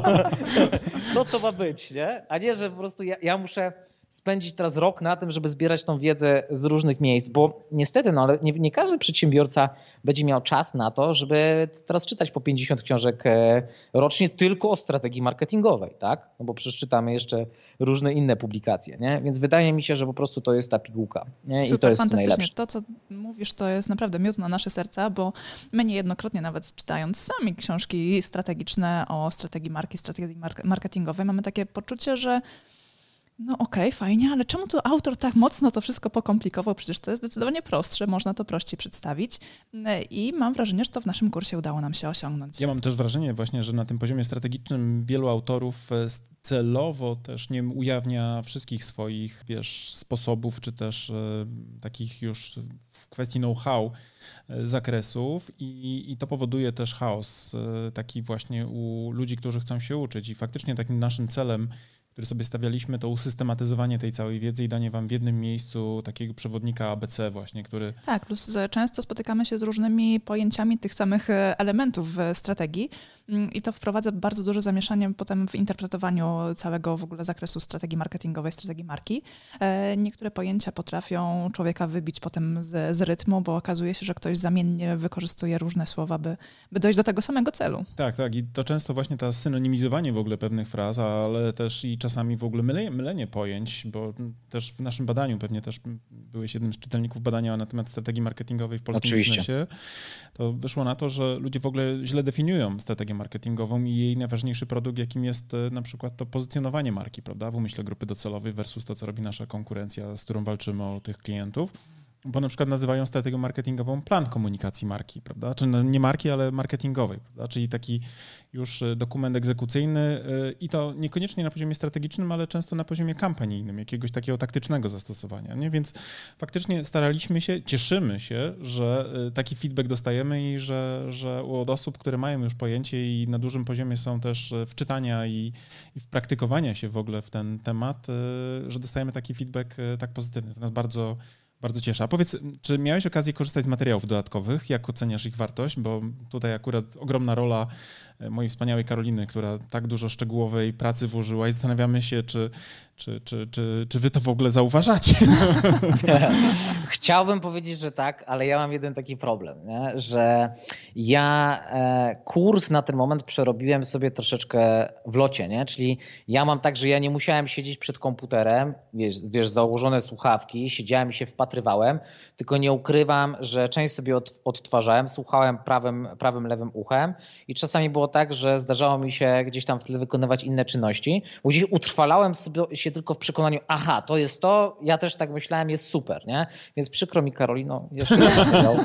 Speaker 3: to, co ma być, nie? A nie, że po prostu ja, ja muszę spędzić teraz rok na tym, żeby zbierać tą wiedzę z różnych miejsc, bo niestety, no ale nie, nie, każdy przedsiębiorca będzie miał czas na to, żeby teraz czytać po 50 książek e, rocznie tylko o strategii marketingowej, tak? No bo przeczytamy jeszcze różne inne publikacje, nie? Więc wydaje mi się, że po prostu to jest ta pigułka. Nie?
Speaker 2: Super,
Speaker 3: I to jest
Speaker 2: fantastycznie.
Speaker 3: Najlepsze.
Speaker 2: To, co mówisz, to jest naprawdę miód na nasze serca, bo my niejednokrotnie nawet czytając sami książki strategiczne o strategii marki, strategii marketingowej, mamy takie poczucie, że no okej, okay, fajnie, ale czemu tu autor tak mocno to wszystko pokomplikował? Przecież to jest zdecydowanie prostsze, można to prościej przedstawić i mam wrażenie, że to w naszym kursie udało nam się osiągnąć.
Speaker 1: Ja mam też wrażenie właśnie, że na tym poziomie strategicznym wielu autorów e, celowo też nie ujawnia wszystkich swoich, wiesz, sposobów, czy też e, takich już w kwestii know-how e, zakresów i, i to powoduje też chaos taki właśnie u ludzi, którzy chcą się uczyć i faktycznie takim naszym celem który sobie stawialiśmy, to usystematyzowanie tej całej wiedzy i danie wam w jednym miejscu takiego przewodnika ABC właśnie, który...
Speaker 2: Tak, plus często spotykamy się z różnymi pojęciami tych samych e, elementów w strategii mm, i to wprowadza bardzo duże zamieszanie potem w interpretowaniu całego w ogóle zakresu strategii marketingowej, strategii marki. E, niektóre pojęcia potrafią człowieka wybić potem z, z rytmu, bo okazuje się, że ktoś zamiennie wykorzystuje różne słowa, by, by dojść do tego samego celu.
Speaker 1: Tak, tak i to często właśnie ta synonimizowanie w ogóle pewnych fraz, ale też i czasami w ogóle mylenie, mylenie pojęć, bo też w naszym badaniu, pewnie też byłeś jednym z czytelników badania na temat strategii marketingowej w polskim Oczywiście. biznesie, to wyszło na to, że ludzie w ogóle źle definiują strategię marketingową i jej najważniejszy produkt, jakim jest e, na przykład to pozycjonowanie marki, prawda, w umyśle grupy docelowej versus to, co robi nasza konkurencja, z którą walczymy o tych klientów bo na przykład nazywają strategią marketingową plan komunikacji marki, prawda? Czy no, nie marki, ale marketingowej, prawda? Czyli taki już e, dokument egzekucyjny e, i to niekoniecznie na poziomie strategicznym, ale często na poziomie kampanijnym, jakiegoś takiego taktycznego zastosowania, nie? Więc faktycznie staraliśmy się, cieszymy się, że e, taki feedback dostajemy i że, że od osób, które mają już pojęcie i na dużym poziomie są też w czytania i, i w praktykowania się w ogóle w ten temat, że dostajemy taki feedback tak pozytywny. To nas bardzo bardzo cieszę. A powiedz, czy miałeś okazję korzystać z materiałów dodatkowych? Jak oceniasz ich wartość? Bo tutaj akurat ogromna rola mojej wspaniałej Karoliny, która tak dużo szczegółowej pracy włożyła i zastanawiamy się, czy, czy, czy, czy, czy wy to w ogóle zauważacie?
Speaker 3: Chciałbym powiedzieć, że tak, ale ja mam jeden taki problem, nie? że ja e, kurs na ten moment przerobiłem sobie troszeczkę w locie, nie? czyli ja mam tak, że ja nie musiałem siedzieć przed komputerem, wiesz, wiesz założone słuchawki, siedziałem i się wpatrywałem, tylko nie ukrywam, że część sobie od, odtwarzałem, słuchałem prawym, prawym, lewym uchem i czasami było tak, że zdarzało mi się gdzieś tam w tle wykonywać inne czynności, bo gdzieś utrwalałem sobie się tylko w przekonaniu, aha, to jest to, ja też tak myślałem, jest super, nie? Więc przykro mi Karolino, jeszcze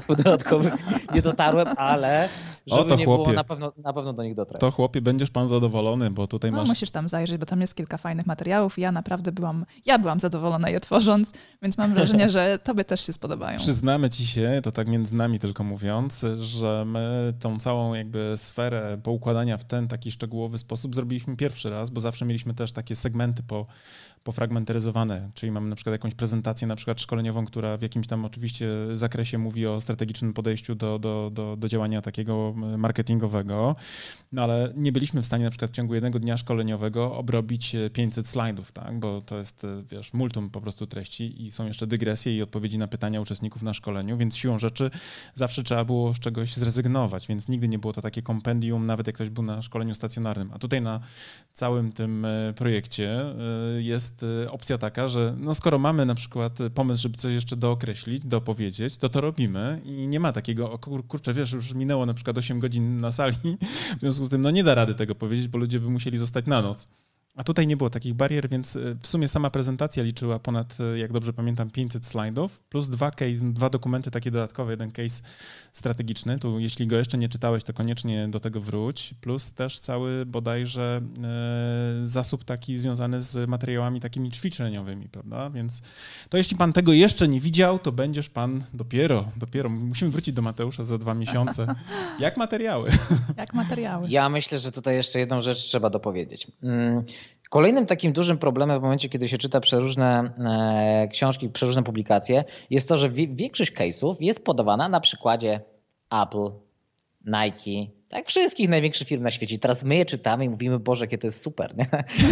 Speaker 3: dodatkowych nie dotarłem, ale żeby o, nie chłopie, było, na pewno, na pewno do nich dotrę.
Speaker 1: To chłopie, będziesz pan zadowolony, bo tutaj no, masz...
Speaker 2: musisz tam zajrzeć, bo tam jest kilka fajnych materiałów i ja naprawdę byłam, ja byłam zadowolona je tworząc, więc mam wrażenie, że tobie też się spodobają.
Speaker 1: Przyznamy ci się, to tak między nami tylko mówiąc, że my tą całą jakby sferę poukładania w ten taki szczegółowy sposób zrobiliśmy pierwszy raz, bo zawsze mieliśmy też takie segmenty po pofragmentaryzowane, czyli mamy na przykład jakąś prezentację na przykład szkoleniową, która w jakimś tam oczywiście zakresie mówi o strategicznym podejściu do, do, do, do działania takiego marketingowego, no ale nie byliśmy w stanie na przykład w ciągu jednego dnia szkoleniowego obrobić 500 slajdów, tak, bo to jest, wiesz, multum po prostu treści i są jeszcze dygresje i odpowiedzi na pytania uczestników na szkoleniu, więc siłą rzeczy zawsze trzeba było z czegoś zrezygnować, więc nigdy nie było to takie kompendium, nawet jak ktoś był na szkoleniu stacjonarnym. A tutaj na całym tym e, projekcie e, jest e, opcja taka, że no skoro mamy na przykład pomysł, żeby coś jeszcze dookreślić, dopowiedzieć, to to robimy i nie ma takiego, kur, kurczę, wiesz, już minęło na przykład 8 godzin na sali, w związku z tym no nie da rady tego powiedzieć, bo ludzie by musieli zostać na noc. A tutaj nie było takich barier, więc e, w sumie sama prezentacja liczyła ponad, e, jak dobrze pamiętam, 500 slajdów, plus dwa, case, dwa dokumenty takie dodatkowe, jeden case strategiczny. Tu jeśli go jeszcze nie czytałeś, to koniecznie do tego wróć, plus też cały bodajże e, zasób taki związany z materiałami takimi ćwiczeniowymi, prawda? Więc to jeśli pan tego jeszcze nie widział, to będziesz pan dopiero, dopiero, musimy wrócić do Mateusza za dwa miesiące. Jak materiały?
Speaker 2: Jak materiały.
Speaker 3: Ja myślę, że tutaj jeszcze jedną rzecz trzeba dopowiedzieć. Kolejnym takim dużym problemem w momencie, kiedy się czyta przeróżne e, książki, przeróżne publikacje, jest to, że większość case'ów jest podawana na przykładzie Apple, Nike, tak, wszystkich największych firm na świecie. Teraz my je czytamy i mówimy, Boże, jakie to jest super, nie?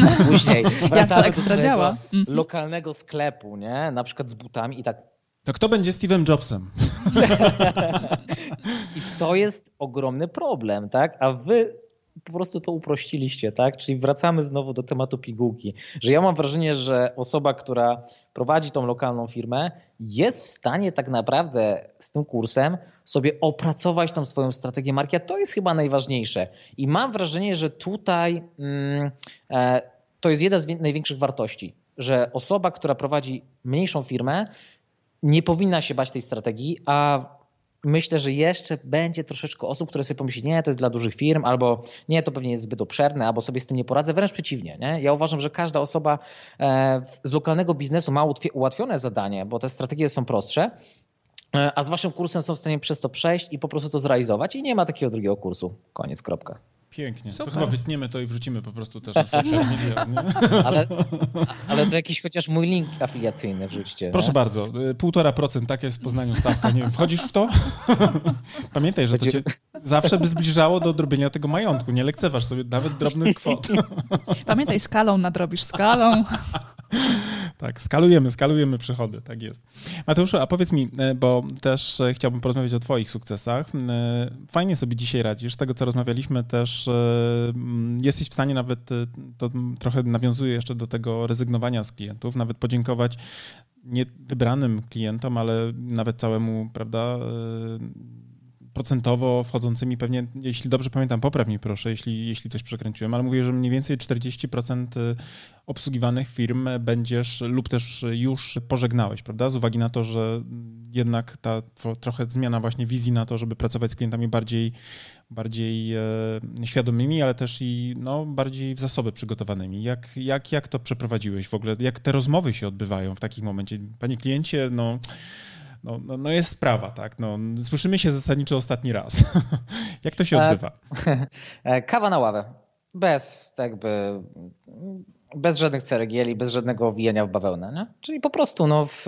Speaker 2: A później Jak to ekstra działa. Mhm.
Speaker 3: lokalnego sklepu, nie? Na przykład z butami i tak.
Speaker 1: To kto będzie Steve'em Jobsem?
Speaker 3: I to jest ogromny problem, tak? A wy po prostu to uprościliście, tak? Czyli wracamy znowu do tematu pigułki, że ja mam wrażenie, że osoba, która prowadzi tą lokalną firmę, jest w stanie tak naprawdę z tym kursem sobie opracować tą swoją strategię marki, a to jest chyba najważniejsze. I mam wrażenie, że tutaj mm, e, to jest jedna z największych wartości, że osoba, która prowadzi mniejszą firmę, nie powinna się bać tej strategii, a myślę, że jeszcze będzie troszeczkę osób, które sobie pomyśli, nie, to jest dla dużych firm, albo nie, to pewnie jest zbyt obszerne, albo sobie z tym nie poradzę. Wręcz przeciwnie. Nie? Ja uważam, że każda osoba e, z lokalnego biznesu ma ułatwione zadanie, bo te strategie są prostsze, e, a z waszym kursem są w stanie przez to przejść i po prostu to zrealizować i nie ma takiego drugiego kursu. Koniec, kropka.
Speaker 1: Pięknie. Super. To chyba wytniemy to i wrzucimy po prostu też na social media.
Speaker 3: ale, ale to jakiś chociaż mój link afiliacyjny wrzućcie.
Speaker 1: Proszę nie? bardzo. Y, półtora procent, tak jest w Poznaniu stawka. Nie wiem, wchodzisz w to? Pamiętaj, że to cię zawsze by zbliżało do drobienia tego majątku. Nie lekceważ sobie nawet drobnych kwot.
Speaker 2: Pamiętaj, skalą nadrobisz skalą.
Speaker 1: Tak, skalujemy, skalujemy przychody, tak jest. Mateuszu, a powiedz mi, e, bo też e, chciałbym porozmawiać o Twoich sukcesach. E, fajnie sobie dzisiaj radzisz. Z tego, co rozmawialiśmy, też jesteś w stanie nawet, to trochę nawiązuje jeszcze do tego rezygnowania z klientów, nawet podziękować nie wybranym klientom, ale nawet całemu, prawda, procentowo wchodzącymi pewnie, jeśli dobrze pamiętam, poprawnie proszę, jeśli, jeśli coś przekręciłem, ale mówię, że mniej więcej 40% y, obsługiwanych firm będziesz lub też już pożegnałeś, prawda? Z uwagi na to, że jednak ta trochę zmiana właśnie wizji na to, żeby pracować z klientami bardziej, bardziej e, świadomymi, ale też i no, bardziej w zasoby przygotowanymi. Jak, jak, jak to przeprowadziłeś w ogóle? Jak te rozmowy się odbywają w takich momencie? Panie kliencie, no no, no, no, jest sprawa, tak. No, słyszymy się zasadniczo ostatni raz. Jak to się e, odbywa?
Speaker 3: E, kawa na ławę. Bez jakby bez żadnych ceregieli, bez żadnego owijania w bawełnę. Nie? Czyli po prostu, no, w,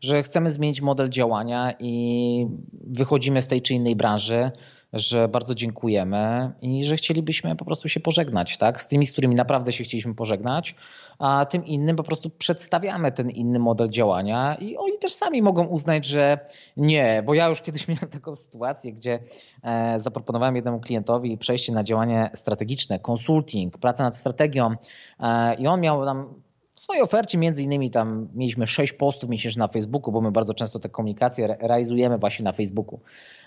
Speaker 3: że chcemy zmienić model działania i wychodzimy z tej czy innej branży, że bardzo dziękujemy i że chcielibyśmy po prostu się pożegnać, tak? Z tymi, z którymi naprawdę się chcieliśmy pożegnać, a tym innym po prostu przedstawiamy ten inny model działania i oni też sami mogą uznać, że nie, bo ja już kiedyś miałem taką sytuację, gdzie e, zaproponowałem jednemu klientowi przejście na działanie strategiczne, consulting, pracę nad strategią e, i on miał tam w swojej ofercie między innymi tam mieliśmy sześć postów miesięcznie na Facebooku, bo my bardzo często te komunikacje realizujemy właśnie na Facebooku.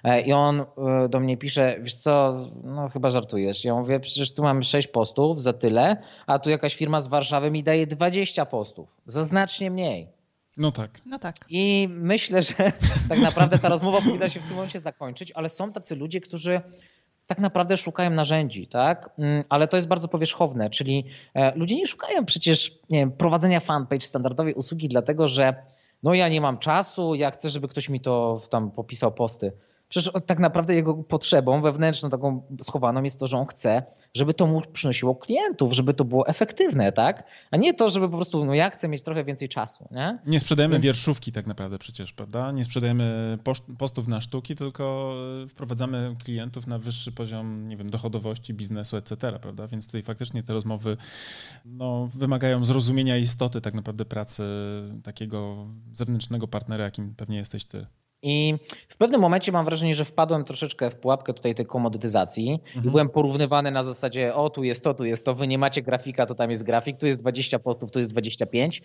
Speaker 3: E, I on e, do mnie pisze, wiesz co, no chyba żartujesz. Ja mówię, przecież tu mamy sześć postów za tyle, a tu jakaś firma z Warszawy mi daje 20 postów, za znacznie mniej.
Speaker 1: No tak.
Speaker 2: No tak.
Speaker 3: I myślę, że tak naprawdę ta rozmowa powinna się w tym momencie zakończyć, ale są tacy ludzie, którzy tak naprawdę szukają narzędzi, tak? Mm, ale to jest bardzo powierzchowne, czyli e, ludzie nie szukają przecież nie wiem, prowadzenia fanpage standardowej usługi, dlatego że no ja nie mam czasu, ja chcę, żeby ktoś mi to tam popisał posty. Przecież tak naprawdę jego potrzebą wewnętrzną, taką schowaną jest to, że on chce, żeby to mu przynosiło klientów, żeby to było efektywne, tak? A nie to, żeby po prostu, no ja chcę mieć trochę więcej czasu, nie?
Speaker 1: Nie sprzedajemy Więc... wierszówki tak naprawdę przecież, prawda? Nie sprzedajemy postów na sztuki, tylko e, wprowadzamy klientów na wyższy poziom, nie wiem, dochodowości, biznesu, etc., prawda? Więc tutaj faktycznie te rozmowy no, wymagają zrozumienia istoty tak naprawdę pracy takiego zewnętrznego partnera, jakim pewnie jesteś ty.
Speaker 3: I w pewnym momencie mam wrażenie, że wpadłem troszeczkę w pułapkę tutaj tej komodytyzacji mhm. i byłem porównywany na zasadzie, o tu jest to, tu jest to, wy nie macie grafika, to tam jest grafik, tu jest 20 postów, tu jest 25.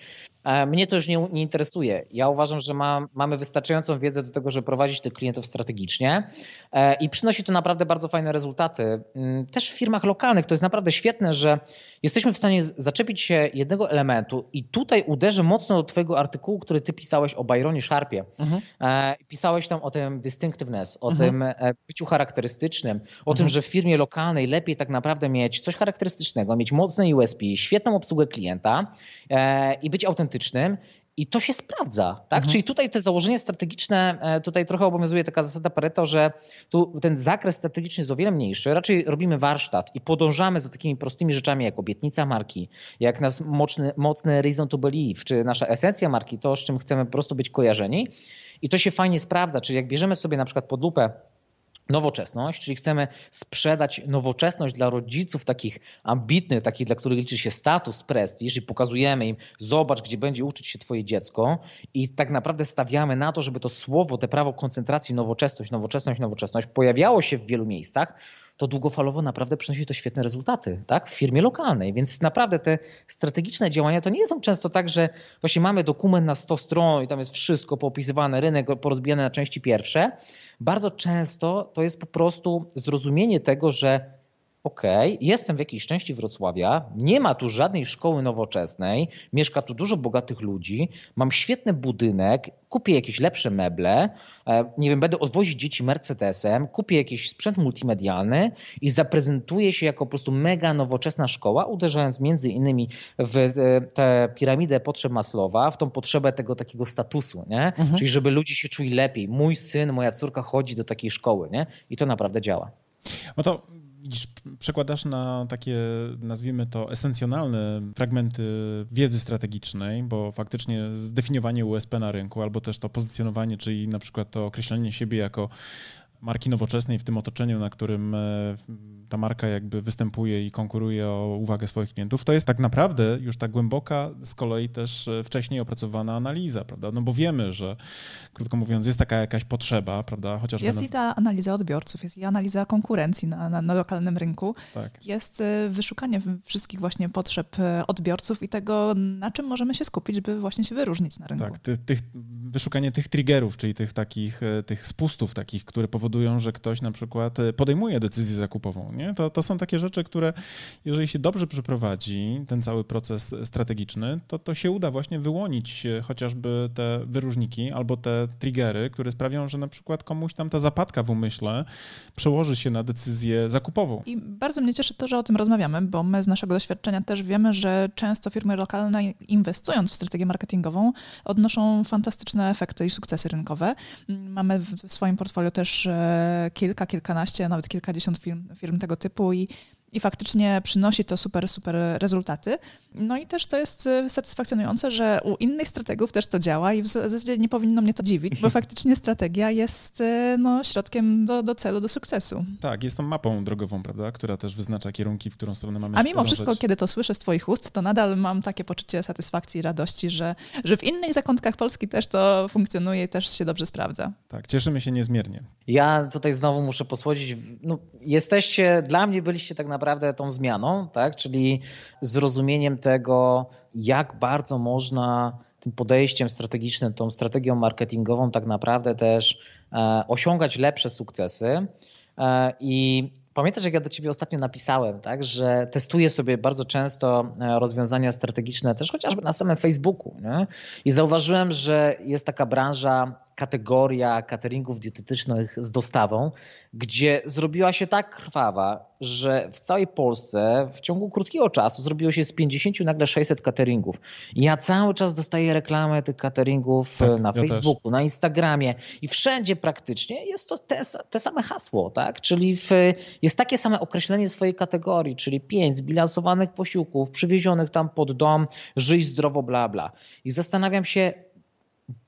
Speaker 3: Mnie to już nie, nie interesuje. Ja uważam, że ma, mamy wystarczającą wiedzę do tego, żeby prowadzić tych klientów strategicznie e, i przynosi to naprawdę bardzo fajne rezultaty. Mm, też w firmach lokalnych to jest naprawdę świetne, że jesteśmy w stanie zaczepić się jednego elementu i tutaj uderzę mocno do twojego artykułu, który ty pisałeś o Byronie Sharpie. Mhm. Pisałeś tam o tym distinctiveness, o mhm. tym e, byciu charakterystycznym, o mhm. tym, że w firmie lokalnej lepiej tak naprawdę mieć coś charakterystycznego, mieć mocne USP, świetną obsługę klienta e, i być autentycznym i to się sprawdza, tak? Mhm. Czyli tutaj te założenie strategiczne, e, tutaj trochę obowiązuje taka zasada Pareto, że tu ten zakres strategiczny jest o wiele mniejszy. Raczej robimy warsztat i podążamy za takimi prostymi rzeczami jak obietnica marki, jak nas mocny, mocny reason to believe, czy nasza esencja marki, to z czym chcemy po prostu być kojarzeni. I to się fajnie sprawdza, czyli jak bierzemy sobie na przykład pod lupę nowoczesność, czyli chcemy sprzedać nowoczesność dla rodziców takich ambitnych, takich, dla których liczy się status, prestiż i pokazujemy im, zobacz, gdzie będzie uczyć się twoje dziecko. I tak naprawdę stawiamy na to, żeby to słowo, te prawo koncentracji, nowoczesność, nowoczesność, nowoczesność pojawiało się w wielu miejscach, to długofalowo naprawdę przynosi to świetne rezultaty tak? w firmie lokalnej. Więc naprawdę te strategiczne działania to nie są często tak, że właśnie mamy dokument na 100 stron i tam jest wszystko poopisywane, rynek porozbijany na części pierwsze. Bardzo często to jest po prostu zrozumienie tego, że OK, jestem w jakiejś części Wrocławia, nie ma tu żadnej szkoły nowoczesnej, mieszka tu dużo bogatych ludzi, mam świetny budynek, kupię jakieś lepsze meble, e, nie wiem, będę odwozić dzieci Mercedesem, kupię jakiś sprzęt multimedialny i zaprezentuję się jako po prostu mega nowoczesna szkoła, uderzając między innymi w e, tę piramidę potrzeb Maslowa, w tą potrzebę tego takiego statusu, nie? Mhm. Czyli żeby ludzie się czuli lepiej. Mój syn, moja córka chodzi do takiej szkoły, nie? I to naprawdę działa.
Speaker 1: No to widzisz, przekładasz na takie, nazwijmy to, esencjonalne fragmenty wiedzy strategicznej, bo faktycznie zdefiniowanie USP na rynku, albo też to pozycjonowanie, czyli na przykład to określenie siebie jako marki nowoczesnej w tym otoczeniu, na którym e, ta marka jakby występuje i konkuruje o uwagę swoich klientów, to jest tak naprawdę już ta głęboka, z kolei też e, wcześniej opracowana analiza, prawda? No bo wiemy, że krótko mówiąc jest taka jakaś potrzeba, prawda?
Speaker 2: Chociażby jest na... i ta analiza odbiorców, jest i analiza konkurencji na, na, na lokalnym rynku, tak. jest e, wyszukanie wszystkich właśnie potrzeb odbiorców i tego, na czym możemy się skupić, by właśnie się wyróżnić na rynku.
Speaker 1: Tak, ty, tych, wyszukanie tych triggerów, czyli tych takich, tych spustów takich, które powodują powodują, że ktoś na przykład e, podejmuje decyzję zakupową. Nie? To, to są takie rzeczy, które jeżeli się dobrze przeprowadzi ten cały proces strategiczny, to to się uda właśnie wyłonić chociażby te wyróżniki albo te triggery, które sprawią, że na przykład komuś tam ta zapadka w umyśle przełoży się na decyzję zakupową.
Speaker 2: I bardzo mnie cieszy to, że o tym rozmawiamy, bo my z naszego doświadczenia też wiemy, że często firmy lokalne inwestując w strategię marketingową odnoszą fantastyczne efekty i sukcesy rynkowe. Mamy w swoim portfolio też e, kilka, kilkanaście, nawet kilkadziesiąt firm, firm tego typu i i faktycznie przynosi to super, super rezultaty. No i też to jest y, satysfakcjonujące, że u innych strategów też to działa i w zasadzie nie powinno mnie to dziwić, bo faktycznie strategia jest y, no, środkiem do, do celu, do sukcesu.
Speaker 1: Tak, jest tą mapą drogową, prawda, która też wyznacza kierunki, w którą stronę mamy
Speaker 2: A mimo wszystko, kiedy to słyszę z Twoich ust, to nadal mam takie poczucie satysfakcji i radości, że, że w innych zakątkach Polski też to funkcjonuje i też się dobrze sprawdza.
Speaker 1: Tak, cieszymy się niezmiernie.
Speaker 3: Ja tutaj znowu muszę posłodzić. No, jesteście, dla mnie byliście tak naprawdę naprawdę tą zmianą, tak? czyli zrozumieniem tego, jak bardzo można tym podejściem strategicznym, tą strategią marketingową tak naprawdę też e, osiągać lepsze sukcesy. E, I pamiętasz, jak ja do ciebie ostatnio napisałem, tak, że testuję sobie bardzo często e, rozwiązania strategiczne, też chociażby na samym Facebooku. Nie? I zauważyłem, że jest taka branża kategoria cateringów dietetycznych z dostawą, gdzie zrobiła się tak krwawa, że w całej Polsce w ciągu krótkiego czasu zrobiło się z 50 nagle 600 cateringów. Ja cały czas dostaję reklamę tych cateringów tak, na ja Facebooku, też. na Instagramie i wszędzie praktycznie jest to te, te same hasło, tak? Czyli w, jest takie same określenie swojej kategorii, czyli pięć zbilansowanych posiłków przywiezionych tam pod dom, żyj zdrowo, bla bla. I zastanawiam się,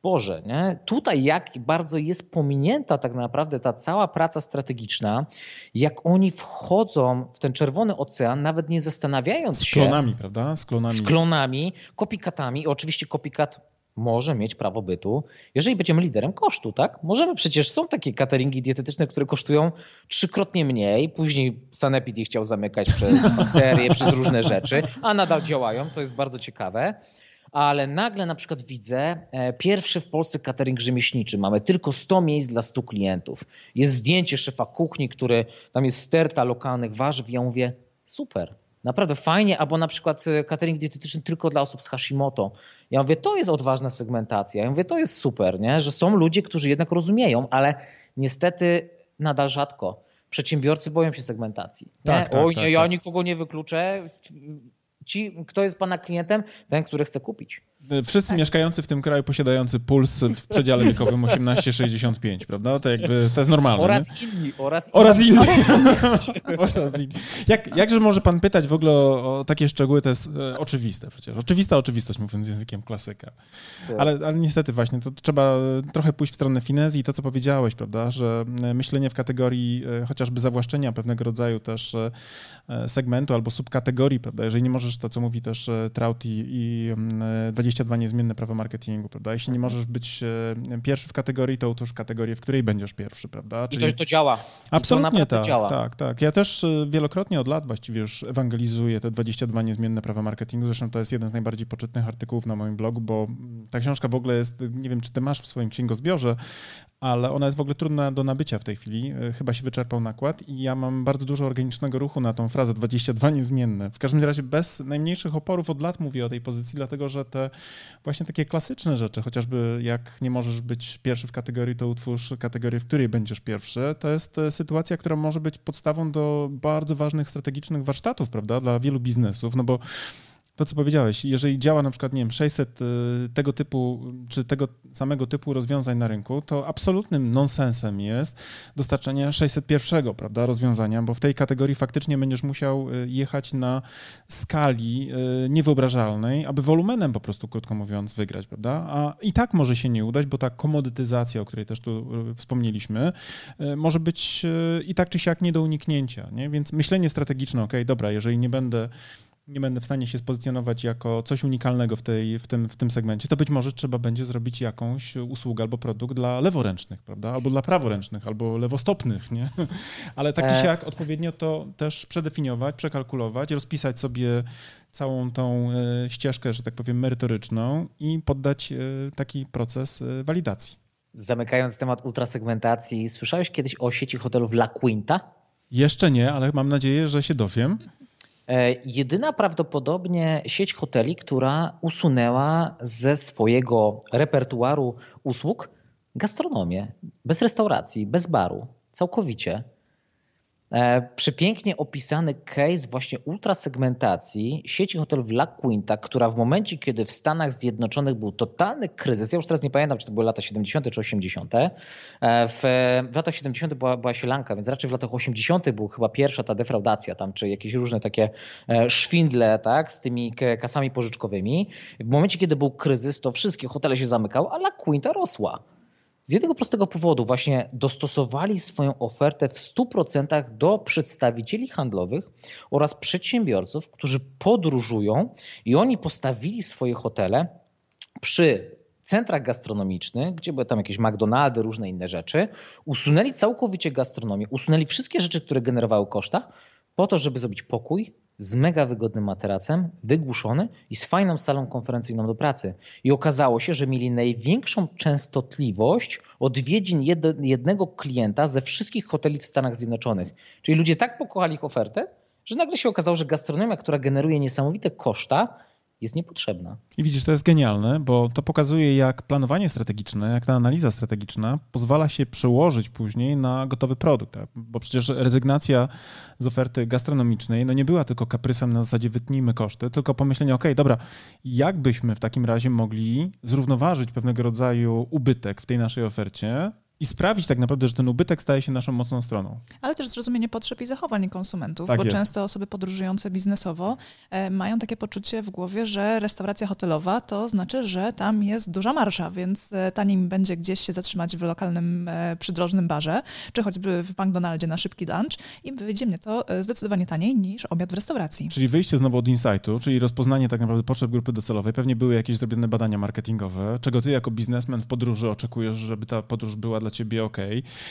Speaker 3: Boże, nie? tutaj jak bardzo jest pominięta tak naprawdę ta cała praca strategiczna, jak oni wchodzą w ten czerwony ocean, nawet nie zastanawiając
Speaker 1: się. Z klonami, prawda?
Speaker 3: Z klonami. Z klonami, kopikatami. Oczywiście kopikat może mieć prawo bytu, jeżeli będziemy liderem kosztu, tak? Możemy przecież, są takie cateringi dietetyczne, które kosztują trzykrotnie mniej, później Sanepid je chciał zamykać przez bakterie, przez różne rzeczy, a nadal działają, to jest bardzo ciekawe ale nagle na przykład widzę e, pierwszy w Polsce catering rzemieślniczy. Mamy tylko 100 miejsc dla 100 klientów. Jest zdjęcie szefa kuchni, który tam jest sterta lokalnych warzyw. Ja mówię, super, naprawdę fajnie, albo na przykład e, catering dietetyczny tylko dla osób z Hashimoto. Ja mówię, to jest odważna segmentacja. Ja mówię, to jest super, nie? że są ludzie, którzy jednak rozumieją, ale niestety nadal rzadko. Przedsiębiorcy boją się segmentacji. Tak, tak, Oj, tak, ja tak. nikogo nie wykluczę ci, kto jest pana klientem? Ten, który chce kupić.
Speaker 1: Wszyscy tak. mieszkający w tym kraju posiadający puls w przedziale wiekowym 18-65, prawda? To jakby to jest normalne.
Speaker 3: Oraz nie? inni. Oraz,
Speaker 1: oraz inni. oraz inni. Jak, jakże może pan pytać w ogóle o, o takie szczegóły? To jest e, oczywiste przecież. Oczywista oczywistość, mówiąc językiem klasyka. Tak. Ale, ale niestety właśnie, to trzeba trochę pójść w stronę finezji i to, co powiedziałeś, prawda? Że e, myślenie w kategorii e, chociażby zawłaszczenia pewnego rodzaju też e, segmentu albo subkategorii, prawda? Jeżeli nie możesz, to co mówi też e, Trauti i 20 22 niezmienne prawa marketingu, prawda? Jeśli nie mhm. możesz być e, pierwszy w kategorii, to utwórz kategorię, w której będziesz pierwszy, prawda?
Speaker 3: Czyli... I to, to działa.
Speaker 1: Absolutnie to tak, działa. tak, tak. Ja też e, wielokrotnie od lat właściwie już ewangelizuję te 22 niezmienne prawa marketingu. Zresztą to jest jeden z najbardziej poczytnych artykułów na moim blogu, bo ta książka w ogóle jest, nie wiem, czy ty masz w swoim księgozbiorze, ale ona jest w ogóle trudna do nabycia w tej chwili. E, chyba się wyczerpał nakład i ja mam bardzo dużo organicznego ruchu na tą frazę 22 niezmienne. W każdym razie bez najmniejszych oporów od lat mówię o tej pozycji, dlatego że te właśnie takie klasyczne rzeczy, chociażby jak nie możesz być pierwszy w kategorii, to utwórz kategorię, w której będziesz pierwszy, to jest e, sytuacja, która może być podstawą do bardzo ważnych strategicznych warsztatów, prawda, dla wielu biznesów, no bo to, co powiedziałeś, jeżeli działa na przykład, nie wiem, 600 y, tego typu, czy tego samego typu rozwiązań na rynku, to absolutnym nonsensem jest dostarczenie 601, prawda, rozwiązania, bo w tej kategorii faktycznie będziesz musiał y, jechać na skali y, niewyobrażalnej, aby wolumenem po prostu, krótko mówiąc, wygrać, prawda, a i tak może się nie udać, bo ta komodytyzacja, o której też tu wspomnieliśmy, może być i tak czy siak nie do uniknięcia, nie? więc myślenie strategiczne, ok, dobra, jeżeli nie będę nie będę w stanie się spozycjonować jako coś unikalnego w, tej, w, tym, w tym segmencie, to być może trzeba będzie zrobić jakąś usługę albo produkt dla leworęcznych, prawda? Albo dla praworęcznych, albo lewostopnych, nie? Ale tak czy e. siak odpowiednio to też przedefiniować, przekalkulować, rozpisać sobie całą tą e, ścieżkę, że tak powiem, merytoryczną i poddać e, taki proces walidacji.
Speaker 3: Zamykając temat ultrasegmentacji, słyszałeś kiedyś o sieci hotelów La Quinta?
Speaker 1: Jeszcze nie, ale mam nadzieję, że się dowiem.
Speaker 3: E, jedyna prawdopodobnie sieć hoteli, która usunęła ze swojego repertuaru usług gastronomię, bez restauracji, bez baru, całkowicie. E, przepięknie opisany case właśnie ultrasegmentacji sieci hotelów La Quinta, która w momencie, kiedy w Stanach Zjednoczonych był totalny kryzys, ja już teraz nie pamiętam, czy to były lata 70. czy 80. E, w, w latach 70. była, była sielanka, więc raczej w latach 80. był chyba pierwsza ta defraudacja tam, czy jakieś różne takie e, szwindle tak, z tymi kasami pożyczkowymi. W momencie, kiedy był kryzys, to wszystkie hotele się zamykały, a La Quinta rosła. Z jednego prostego powodu. Właśnie dostosowali swoją ofertę w 100% do przedstawicieli handlowych oraz przedsiębiorców, którzy podróżują i oni postawili swoje hotele przy centrach gastronomicznych, gdzie były tam jakieś McDonaldy, różne inne rzeczy, usunęli całkowicie gastronomię, usunęli wszystkie rzeczy, które generowały koszta, po to, żeby zrobić pokój, z mega wygodnym materacem, wygłuszony i z fajną salą konferencyjną do pracy. I okazało się, że mieli największą częstotliwość odwiedzin jednego klienta ze wszystkich hoteli w Stanach Zjednoczonych. Czyli ludzie tak pokochali ich ofertę, że nagle się okazało, że gastronomia, która generuje niesamowite koszta, jest niepotrzebna.
Speaker 1: I widzisz, to jest genialne, bo to pokazuje, jak planowanie strategiczne, jak ta analiza strategiczna pozwala się przełożyć później na gotowy produkt. Bo przecież rezygnacja z oferty gastronomicznej no nie była tylko kaprysem na zasadzie wytnijmy koszty, tylko pomyślenie, ok, dobra, jak byśmy w takim razie mogli zrównoważyć pewnego rodzaju ubytek w tej naszej ofercie, i sprawić tak naprawdę, że ten ubytek staje się naszą mocną stroną.
Speaker 2: Ale też zrozumienie potrzeb i zachowań konsumentów, tak bo jest. często osoby podróżujące biznesowo e, mają takie poczucie w głowie, że restauracja hotelowa to znaczy, że tam jest duża marsza, więc e, taniej będzie gdzieś się zatrzymać w lokalnym e, przydrożnym barze, czy choćby w McDonaldzie na szybki lunch i wyjdzie mnie to zdecydowanie taniej niż obiad w restauracji.
Speaker 1: Czyli wyjście znowu od insightu, czyli rozpoznanie tak naprawdę potrzeb grupy docelowej. Pewnie były jakieś zrobione badania marketingowe, czego ty jako biznesmen w podróży oczekujesz, żeby ta podróż była dla dla ciebie ok.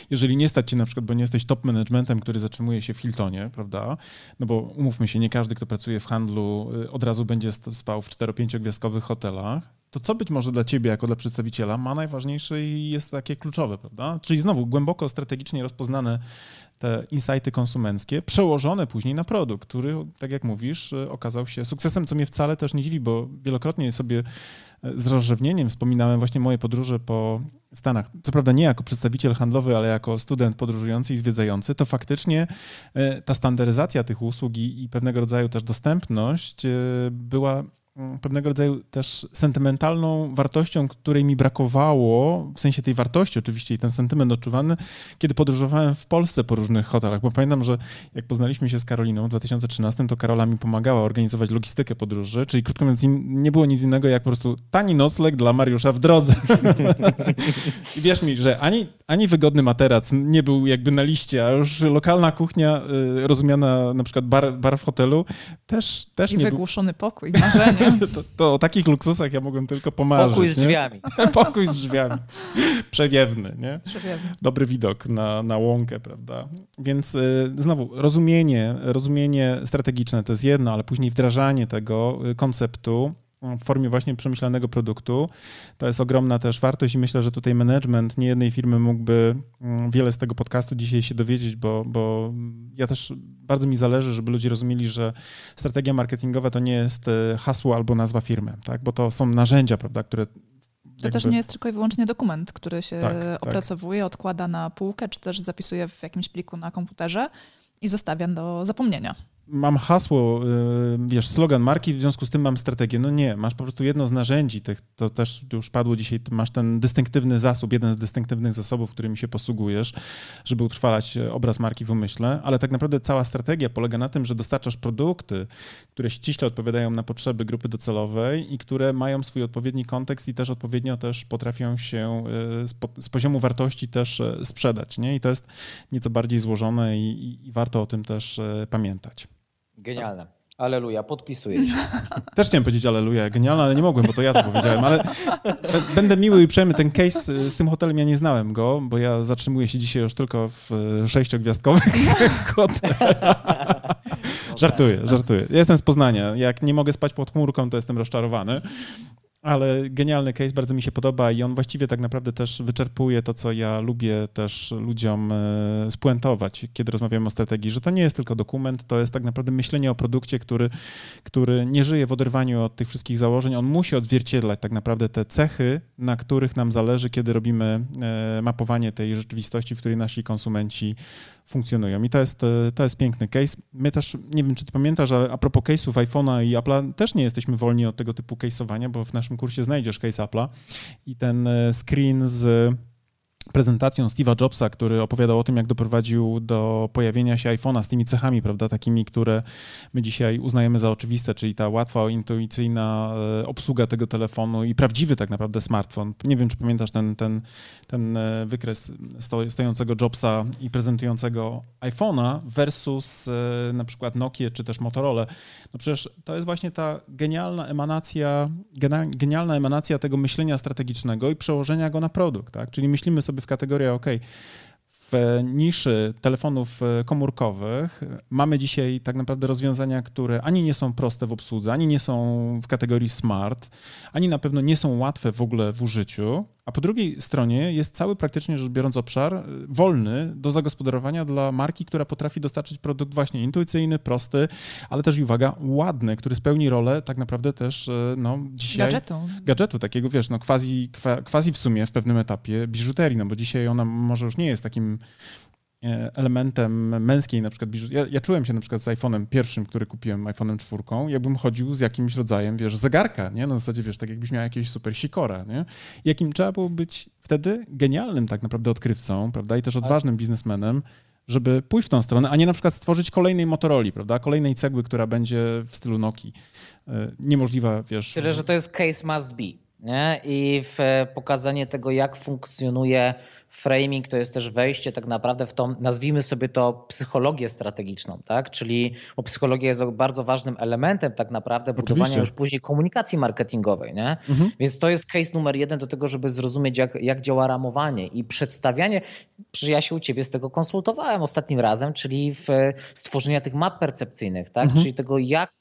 Speaker 1: Jeżeli nie stać cię na przykład, bo nie jesteś top managementem, który zatrzymuje się w Hiltonie, prawda? No bo umówmy się, nie każdy, kto pracuje w handlu, y, od razu będzie spał w 4-5 gwiazdkowych hotelach. To co być może dla ciebie, jako dla przedstawiciela, ma najważniejsze i jest takie kluczowe, prawda? Czyli znowu głęboko strategicznie rozpoznane te insighty konsumenckie, przełożone później na produkt, który, tak jak mówisz, y, okazał się sukcesem, co mnie wcale też nie dziwi, bo wielokrotnie sobie z rozrzewnieniem wspominałem właśnie moje podróże po Stanach. Co prawda nie jako przedstawiciel handlowy, ale jako student podróżujący i zwiedzający, to faktycznie e, ta standaryzacja tych usług i, i pewnego rodzaju też dostępność e, była pewnego rodzaju też sentymentalną wartością, której mi brakowało, w sensie tej wartości oczywiście i ten sentyment odczuwany, kiedy podróżowałem w Polsce po różnych hotelach, bo pamiętam, że jak poznaliśmy się z Karoliną w 2013, to Karola mi pomagała organizować logistykę podróży, czyli krótko mówiąc nie było nic innego jak po prostu tani nocleg dla Mariusza w drodze. I wierz mi, że ani, ani wygodny materac nie był jakby na liście, a już lokalna kuchnia y, rozumiana na przykład bar, bar w hotelu też, też
Speaker 2: I
Speaker 1: nie
Speaker 2: wygłuszony był... pokój, marzenie.
Speaker 1: To, to, o takich luksusach ja mogłem tylko pomarzyć.
Speaker 3: Pokój z drzwiami.
Speaker 1: Pokój z drzwiami. Przewiewny, nie? Przewiewny. Dobry widok na, na łąkę, prawda? Więc y, znowu, rozumienie, rozumienie strategiczne to jest jedno, ale później wdrażanie tego y, konceptu w formie właśnie przemyślanego produktu. To jest ogromna też wartość i myślę, że tutaj management niejednej firmy mógłby mm, wiele z tego podcastu dzisiaj się dowiedzieć, bo, bo ja też bardzo mi zależy, żeby ludzie rozumieli, że strategia marketingowa to nie jest e, hasło albo nazwa firmy, tak? bo to są narzędzia, prawda, które
Speaker 2: to jakby... też nie jest tylko i wyłącznie dokument, który się tak, tak. opracowuje, tak. odkłada na półkę, czy też zapisuje w jakimś pliku na komputerze i zostawia do zapomnienia
Speaker 1: mam hasło, y, wiesz, slogan marki, w związku z tym mam strategię. No nie, masz po prostu jedno z narzędzi, to też już padło dzisiaj, masz ten dystynktywny zasób, jeden z dystynktywnych zasobów, którymi się posługujesz, żeby utrwalać e, obraz marki w umyśle, ale tak naprawdę cała strategia polega na tym, że dostarczasz produkty, które ściśle odpowiadają na potrzeby grupy docelowej i które mają swój odpowiedni kontekst i też odpowiednio też potrafią się e, z, poziomu wartości też e, sprzedać, nie? I to jest nieco bardziej złożone i, i warto o tym też pamiętać.
Speaker 3: Genialne. Aleluja, podpisuję się.
Speaker 1: Też chciałem powiedzieć aleluja, genialne, ale nie mogłem, bo to ja to powiedziałem, ale będę miły i uprzejmy. Ten case y, z tym hotelem, ja nie znałem go, bo ja zatrzymuję się dzisiaj już tylko w y, sześciogwiazdkowych hotelach. Żartuję, żartuję. Ja jestem z Poznania. Jak nie mogę spać pod chmurką, to jestem rozczarowany. Ale genialny case, bardzo mi się podoba i on właściwie tak naprawdę też wyczerpuje to, co ja lubię też ludziom e, spuentować, kiedy rozmawiamy o strategii, że to nie jest tylko dokument, to jest tak naprawdę myślenie o produkcie, który, który nie żyje w oderwaniu od tych wszystkich założeń. On musi odzwierciedlać tak naprawdę te cechy, na których nam zależy, kiedy robimy e, mapowanie tej rzeczywistości, w której nasi konsumenci funkcjonują. I to jest, e, to jest piękny case. My też, nie wiem, czy ty pamiętasz, ale a propos case'ów iPhone'a i Apple'a, też nie jesteśmy wolni od tego typu case'owania, bo w naszym kursie znajdziesz case Apple'a i ten e, screen z prezentacją Steve'a Jobsa, który opowiadał o tym, jak doprowadził do pojawienia się iPhone'a z tymi cechami, prawda, takimi, które my dzisiaj uznajemy za oczywiste, czyli ta łatwa, intuicyjna e, obsługa tego telefonu i prawdziwy tak naprawdę smartfon. Nie wiem, czy pamiętasz ten, ten, ten e, wykres stojącego Jobsa i prezentującego iPhone'a versus e, na przykład Nokia czy też Motorola. No przecież to jest właśnie ta genialna emanacja, genialna emanacja tego myślenia strategicznego i przełożenia go na produkt, tak? Czyli myślimy sobie w kategorię, OK, w niszy telefonów e, komórkowych mamy dzisiaj tak naprawdę rozwiązania, które ani nie są proste w obsłudze, ani nie są w kategorii smart, ani na pewno nie są łatwe w ogóle w użyciu, a po drugiej stronie jest cały praktycznie rzecz biorąc obszar y, wolny do zagospodarowania dla marki, która potrafi dostarczyć produkt właśnie intuicyjny, prosty, ale też i uwaga, ładny, który spełni rolę tak naprawdę też y, no, dzisiaj...
Speaker 2: Gadżetu.
Speaker 1: Gadżetu, takiego wiesz, no quasi, quasi w sumie w pewnym etapie biżuterii, no bo dzisiaj ona może już nie jest takim elementem męskiej na przykład biżuterii. Ja, ja, czułem się na przykład z iPhone'em pierwszym, który kupiłem, iPhone'em czwórką, jakbym chodził z jakimś rodzajem, wiesz, zegarka, nie? Na zasadzie, wiesz, tak jakbyś miał jakieś super sikora, nie? Jakim trzeba było być wtedy genialnym tak naprawdę odkrywcą, prawda? I też odważnym biznesmenem, żeby pójść w tą stronę, a nie na przykład stworzyć kolejnej Motorola, prawda? Kolejnej cegły, która będzie w stylu Nokii. E, niemożliwa, wiesz...
Speaker 3: Tyle, że to jest case must be, nie? I w e, pokazanie tego, jak funkcjonuje framing to jest też wejście tak naprawdę w tą, nazwijmy sobie to psychologię strategiczną, tak? Czyli bo psychologia jest bardzo ważnym elementem tak naprawdę budowania Oczywiście. już później komunikacji marketingowej, nie? Mhm. Więc to jest case numer jeden do tego, żeby zrozumieć jak, jak działa ramowanie i przedstawianie, przecież ja się u ciebie z tego konsultowałem ostatnim razem, czyli w stworzenia tych map percepcyjnych, tak? Mhm. Czyli tego jak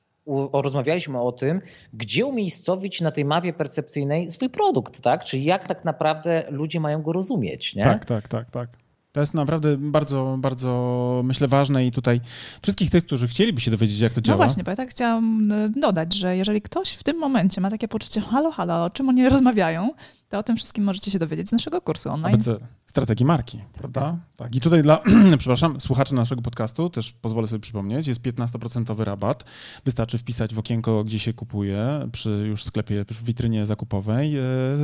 Speaker 3: rozmawialiśmy o tym, gdzie umiejscowić na tej mapie percepcyjnej swój produkt, tak? Czyli jak tak naprawdę ludzie mają go rozumieć, nie?
Speaker 1: Tak, tak, tak, tak. To jest naprawdę bardzo, bardzo myślę ważne i tutaj wszystkich tych, którzy chcieliby się dowiedzieć, jak to no działa.
Speaker 2: No właśnie, bo ja tak chciałam e, dodać, że jeżeli ktoś w tym momencie ma takie poczucie, halo, halo, o czym oni rozmawiają, to o tym wszystkim możecie się dowiedzieć z naszego kursu online.
Speaker 1: ABC strategii marki, prawda? Tak. I tutaj dla, przepraszam, słuchaczy naszego podcastu też pozwolę sobie przypomnieć, jest 15% rabat. Wystarczy wpisać w okienko, gdzie się kupuje, przy już sklepie, w witrynie zakupowej e,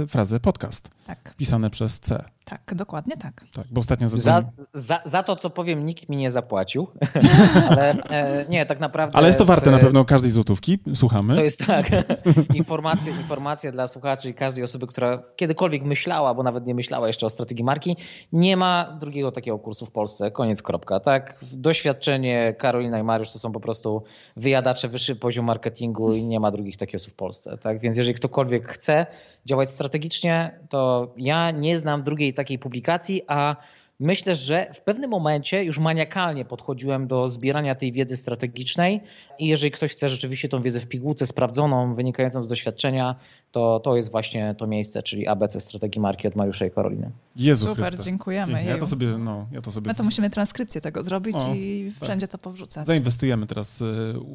Speaker 1: frazę podcast. Tak. Pisane przez C.
Speaker 2: Tak, dokładnie tak.
Speaker 1: Tak, bo ostatnio
Speaker 3: za, za, za to, co powiem, nikt mi nie zapłacił, ale e, nie, tak naprawdę...
Speaker 1: Ale jest to warte na pewno każdej złotówki, słuchamy.
Speaker 3: To jest tak, informacja, informacja dla słuchaczy i każdej osoby, która kiedykolwiek myślała, bo nawet nie myślała jeszcze o strategii marki, nie ma drugiego takiego kursu w Polsce, koniec, kropka. Tak? Doświadczenie Karolina i Mariusz to są po prostu wyjadacze wyższy poziom marketingu i nie ma drugich takich osób w Polsce. Tak? Więc jeżeli ktokolwiek chce działać strategicznie, to ja nie znam drugiej takiej publikacji, a Myślę, że w pewnym momencie już maniakalnie podchodziłem do zbierania tej wiedzy strategicznej i jeżeli ktoś chce rzeczywiście tą wiedzę w pigułce sprawdzoną, wynikającą z doświadczenia, to to jest właśnie to miejsce, czyli ABC Strategii Marki od Mariusza i Karoliny.
Speaker 1: Jezu
Speaker 2: Super,
Speaker 1: Chryste.
Speaker 2: dziękujemy.
Speaker 1: Ja to sobie, no, ja to sobie...
Speaker 2: My to musimy transkrypcję tego zrobić o, i tak. wszędzie to powrzucać.
Speaker 1: Zainwestujemy teraz y,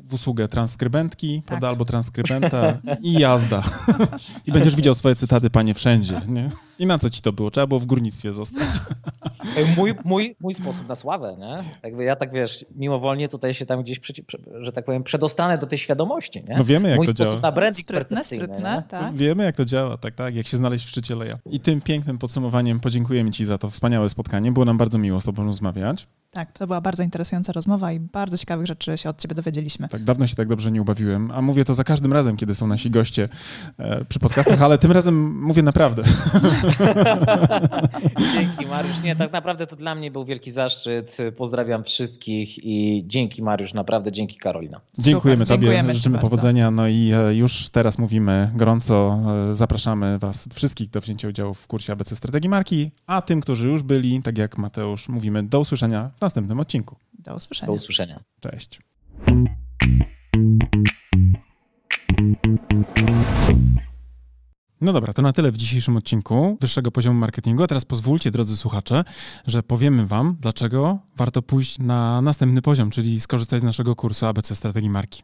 Speaker 1: w usługę transkrybentki, tak. prawda, albo transkrybenta i jazda. I będziesz widział swoje cytaty, panie, wszędzie. Nie? I na co ci to było? Trzeba było w górnictwie zostać.
Speaker 3: Mój, mój, mój sposób na sławę, nie? Jakby ja tak wiesz, mimowolnie tutaj się tam gdzieś, że tak powiem, przedostanę do tej świadomości, nie?
Speaker 1: No wiemy jak
Speaker 3: mój
Speaker 1: to działa.
Speaker 3: na branding
Speaker 2: sprytne, sprytne, tak.
Speaker 1: Wiemy jak to działa, tak, tak, jak się znaleźć w szczycie leja. I tym pięknym podsumowaniem podziękujemy ci za to wspaniałe spotkanie. Było nam bardzo miło z tobą rozmawiać.
Speaker 2: Tak, to była bardzo interesująca rozmowa i bardzo ciekawych rzeczy się od ciebie dowiedzieliśmy.
Speaker 1: Tak, dawno się tak dobrze nie ubawiłem, a mówię to za każdym razem, kiedy są nasi goście e, przy podcastach, ale tym razem mówię naprawdę.
Speaker 3: Dzięki Mariusz. Nie, tak naprawdę to dla mnie był wielki zaszczyt. Pozdrawiam wszystkich i dzięki Mariusz, naprawdę dzięki Karolina.
Speaker 1: Dziękujemy Super, Tobie, dziękujemy życzymy powodzenia. No i e, już teraz mówimy gorąco, e, zapraszamy Was wszystkich do wzięcia udziału w kursie ABC Strategii Marki, a tym, którzy już byli, tak jak Mateusz, mówimy do usłyszenia w następnym odcinku.
Speaker 2: Do usłyszenia.
Speaker 3: Do usłyszenia.
Speaker 1: Cześć. No dobra, to na tyle w dzisiejszym odcinku wyższego poziomu marketingu. A teraz pozwólcie, drodzy słuchacze, że powiemy Wam, dlaczego warto pójść na następny poziom, czyli skorzystać z naszego kursu ABC Strategii Marki.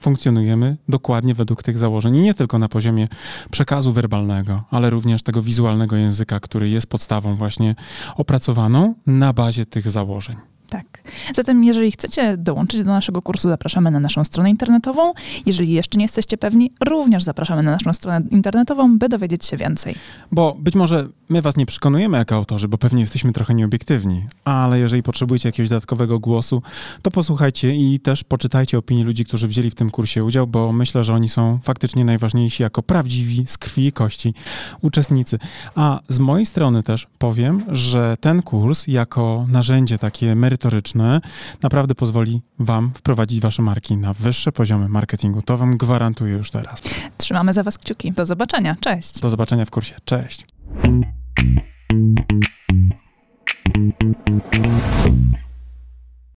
Speaker 1: funkcjonujemy dokładnie według tych założeń. I nie tylko na poziomie przekazu werbalnego, ale również tego wizualnego języka, który jest podstawą właśnie opracowaną na bazie tych założeń.
Speaker 2: Tak. Zatem, jeżeli chcecie dołączyć do naszego kursu, zapraszamy na naszą stronę internetową. Jeżeli jeszcze nie jesteście pewni, również zapraszamy na naszą stronę internetową, by dowiedzieć się więcej.
Speaker 1: Bo być może my was nie przekonujemy jako autorzy, bo pewnie jesteśmy trochę nieobiektywni, ale jeżeli potrzebujecie jakiegoś dodatkowego głosu, to posłuchajcie i też poczytajcie opinie ludzi, którzy wzięli w tym kursie udział, bo myślę, że oni są faktycznie najważniejsi jako prawdziwi z krwi i kości uczestnicy. A z mojej strony też powiem, że ten kurs jako narzędzie takie merytoryczne, merytoryczne naprawdę pozwoli Wam wprowadzić Wasze marki na wyższe poziomy marketingu. To Wam gwarantuję już teraz.
Speaker 2: Trzymamy za Was kciuki. Do zobaczenia. Cześć.
Speaker 1: Do zobaczenia w kursie. Cześć. Thank you.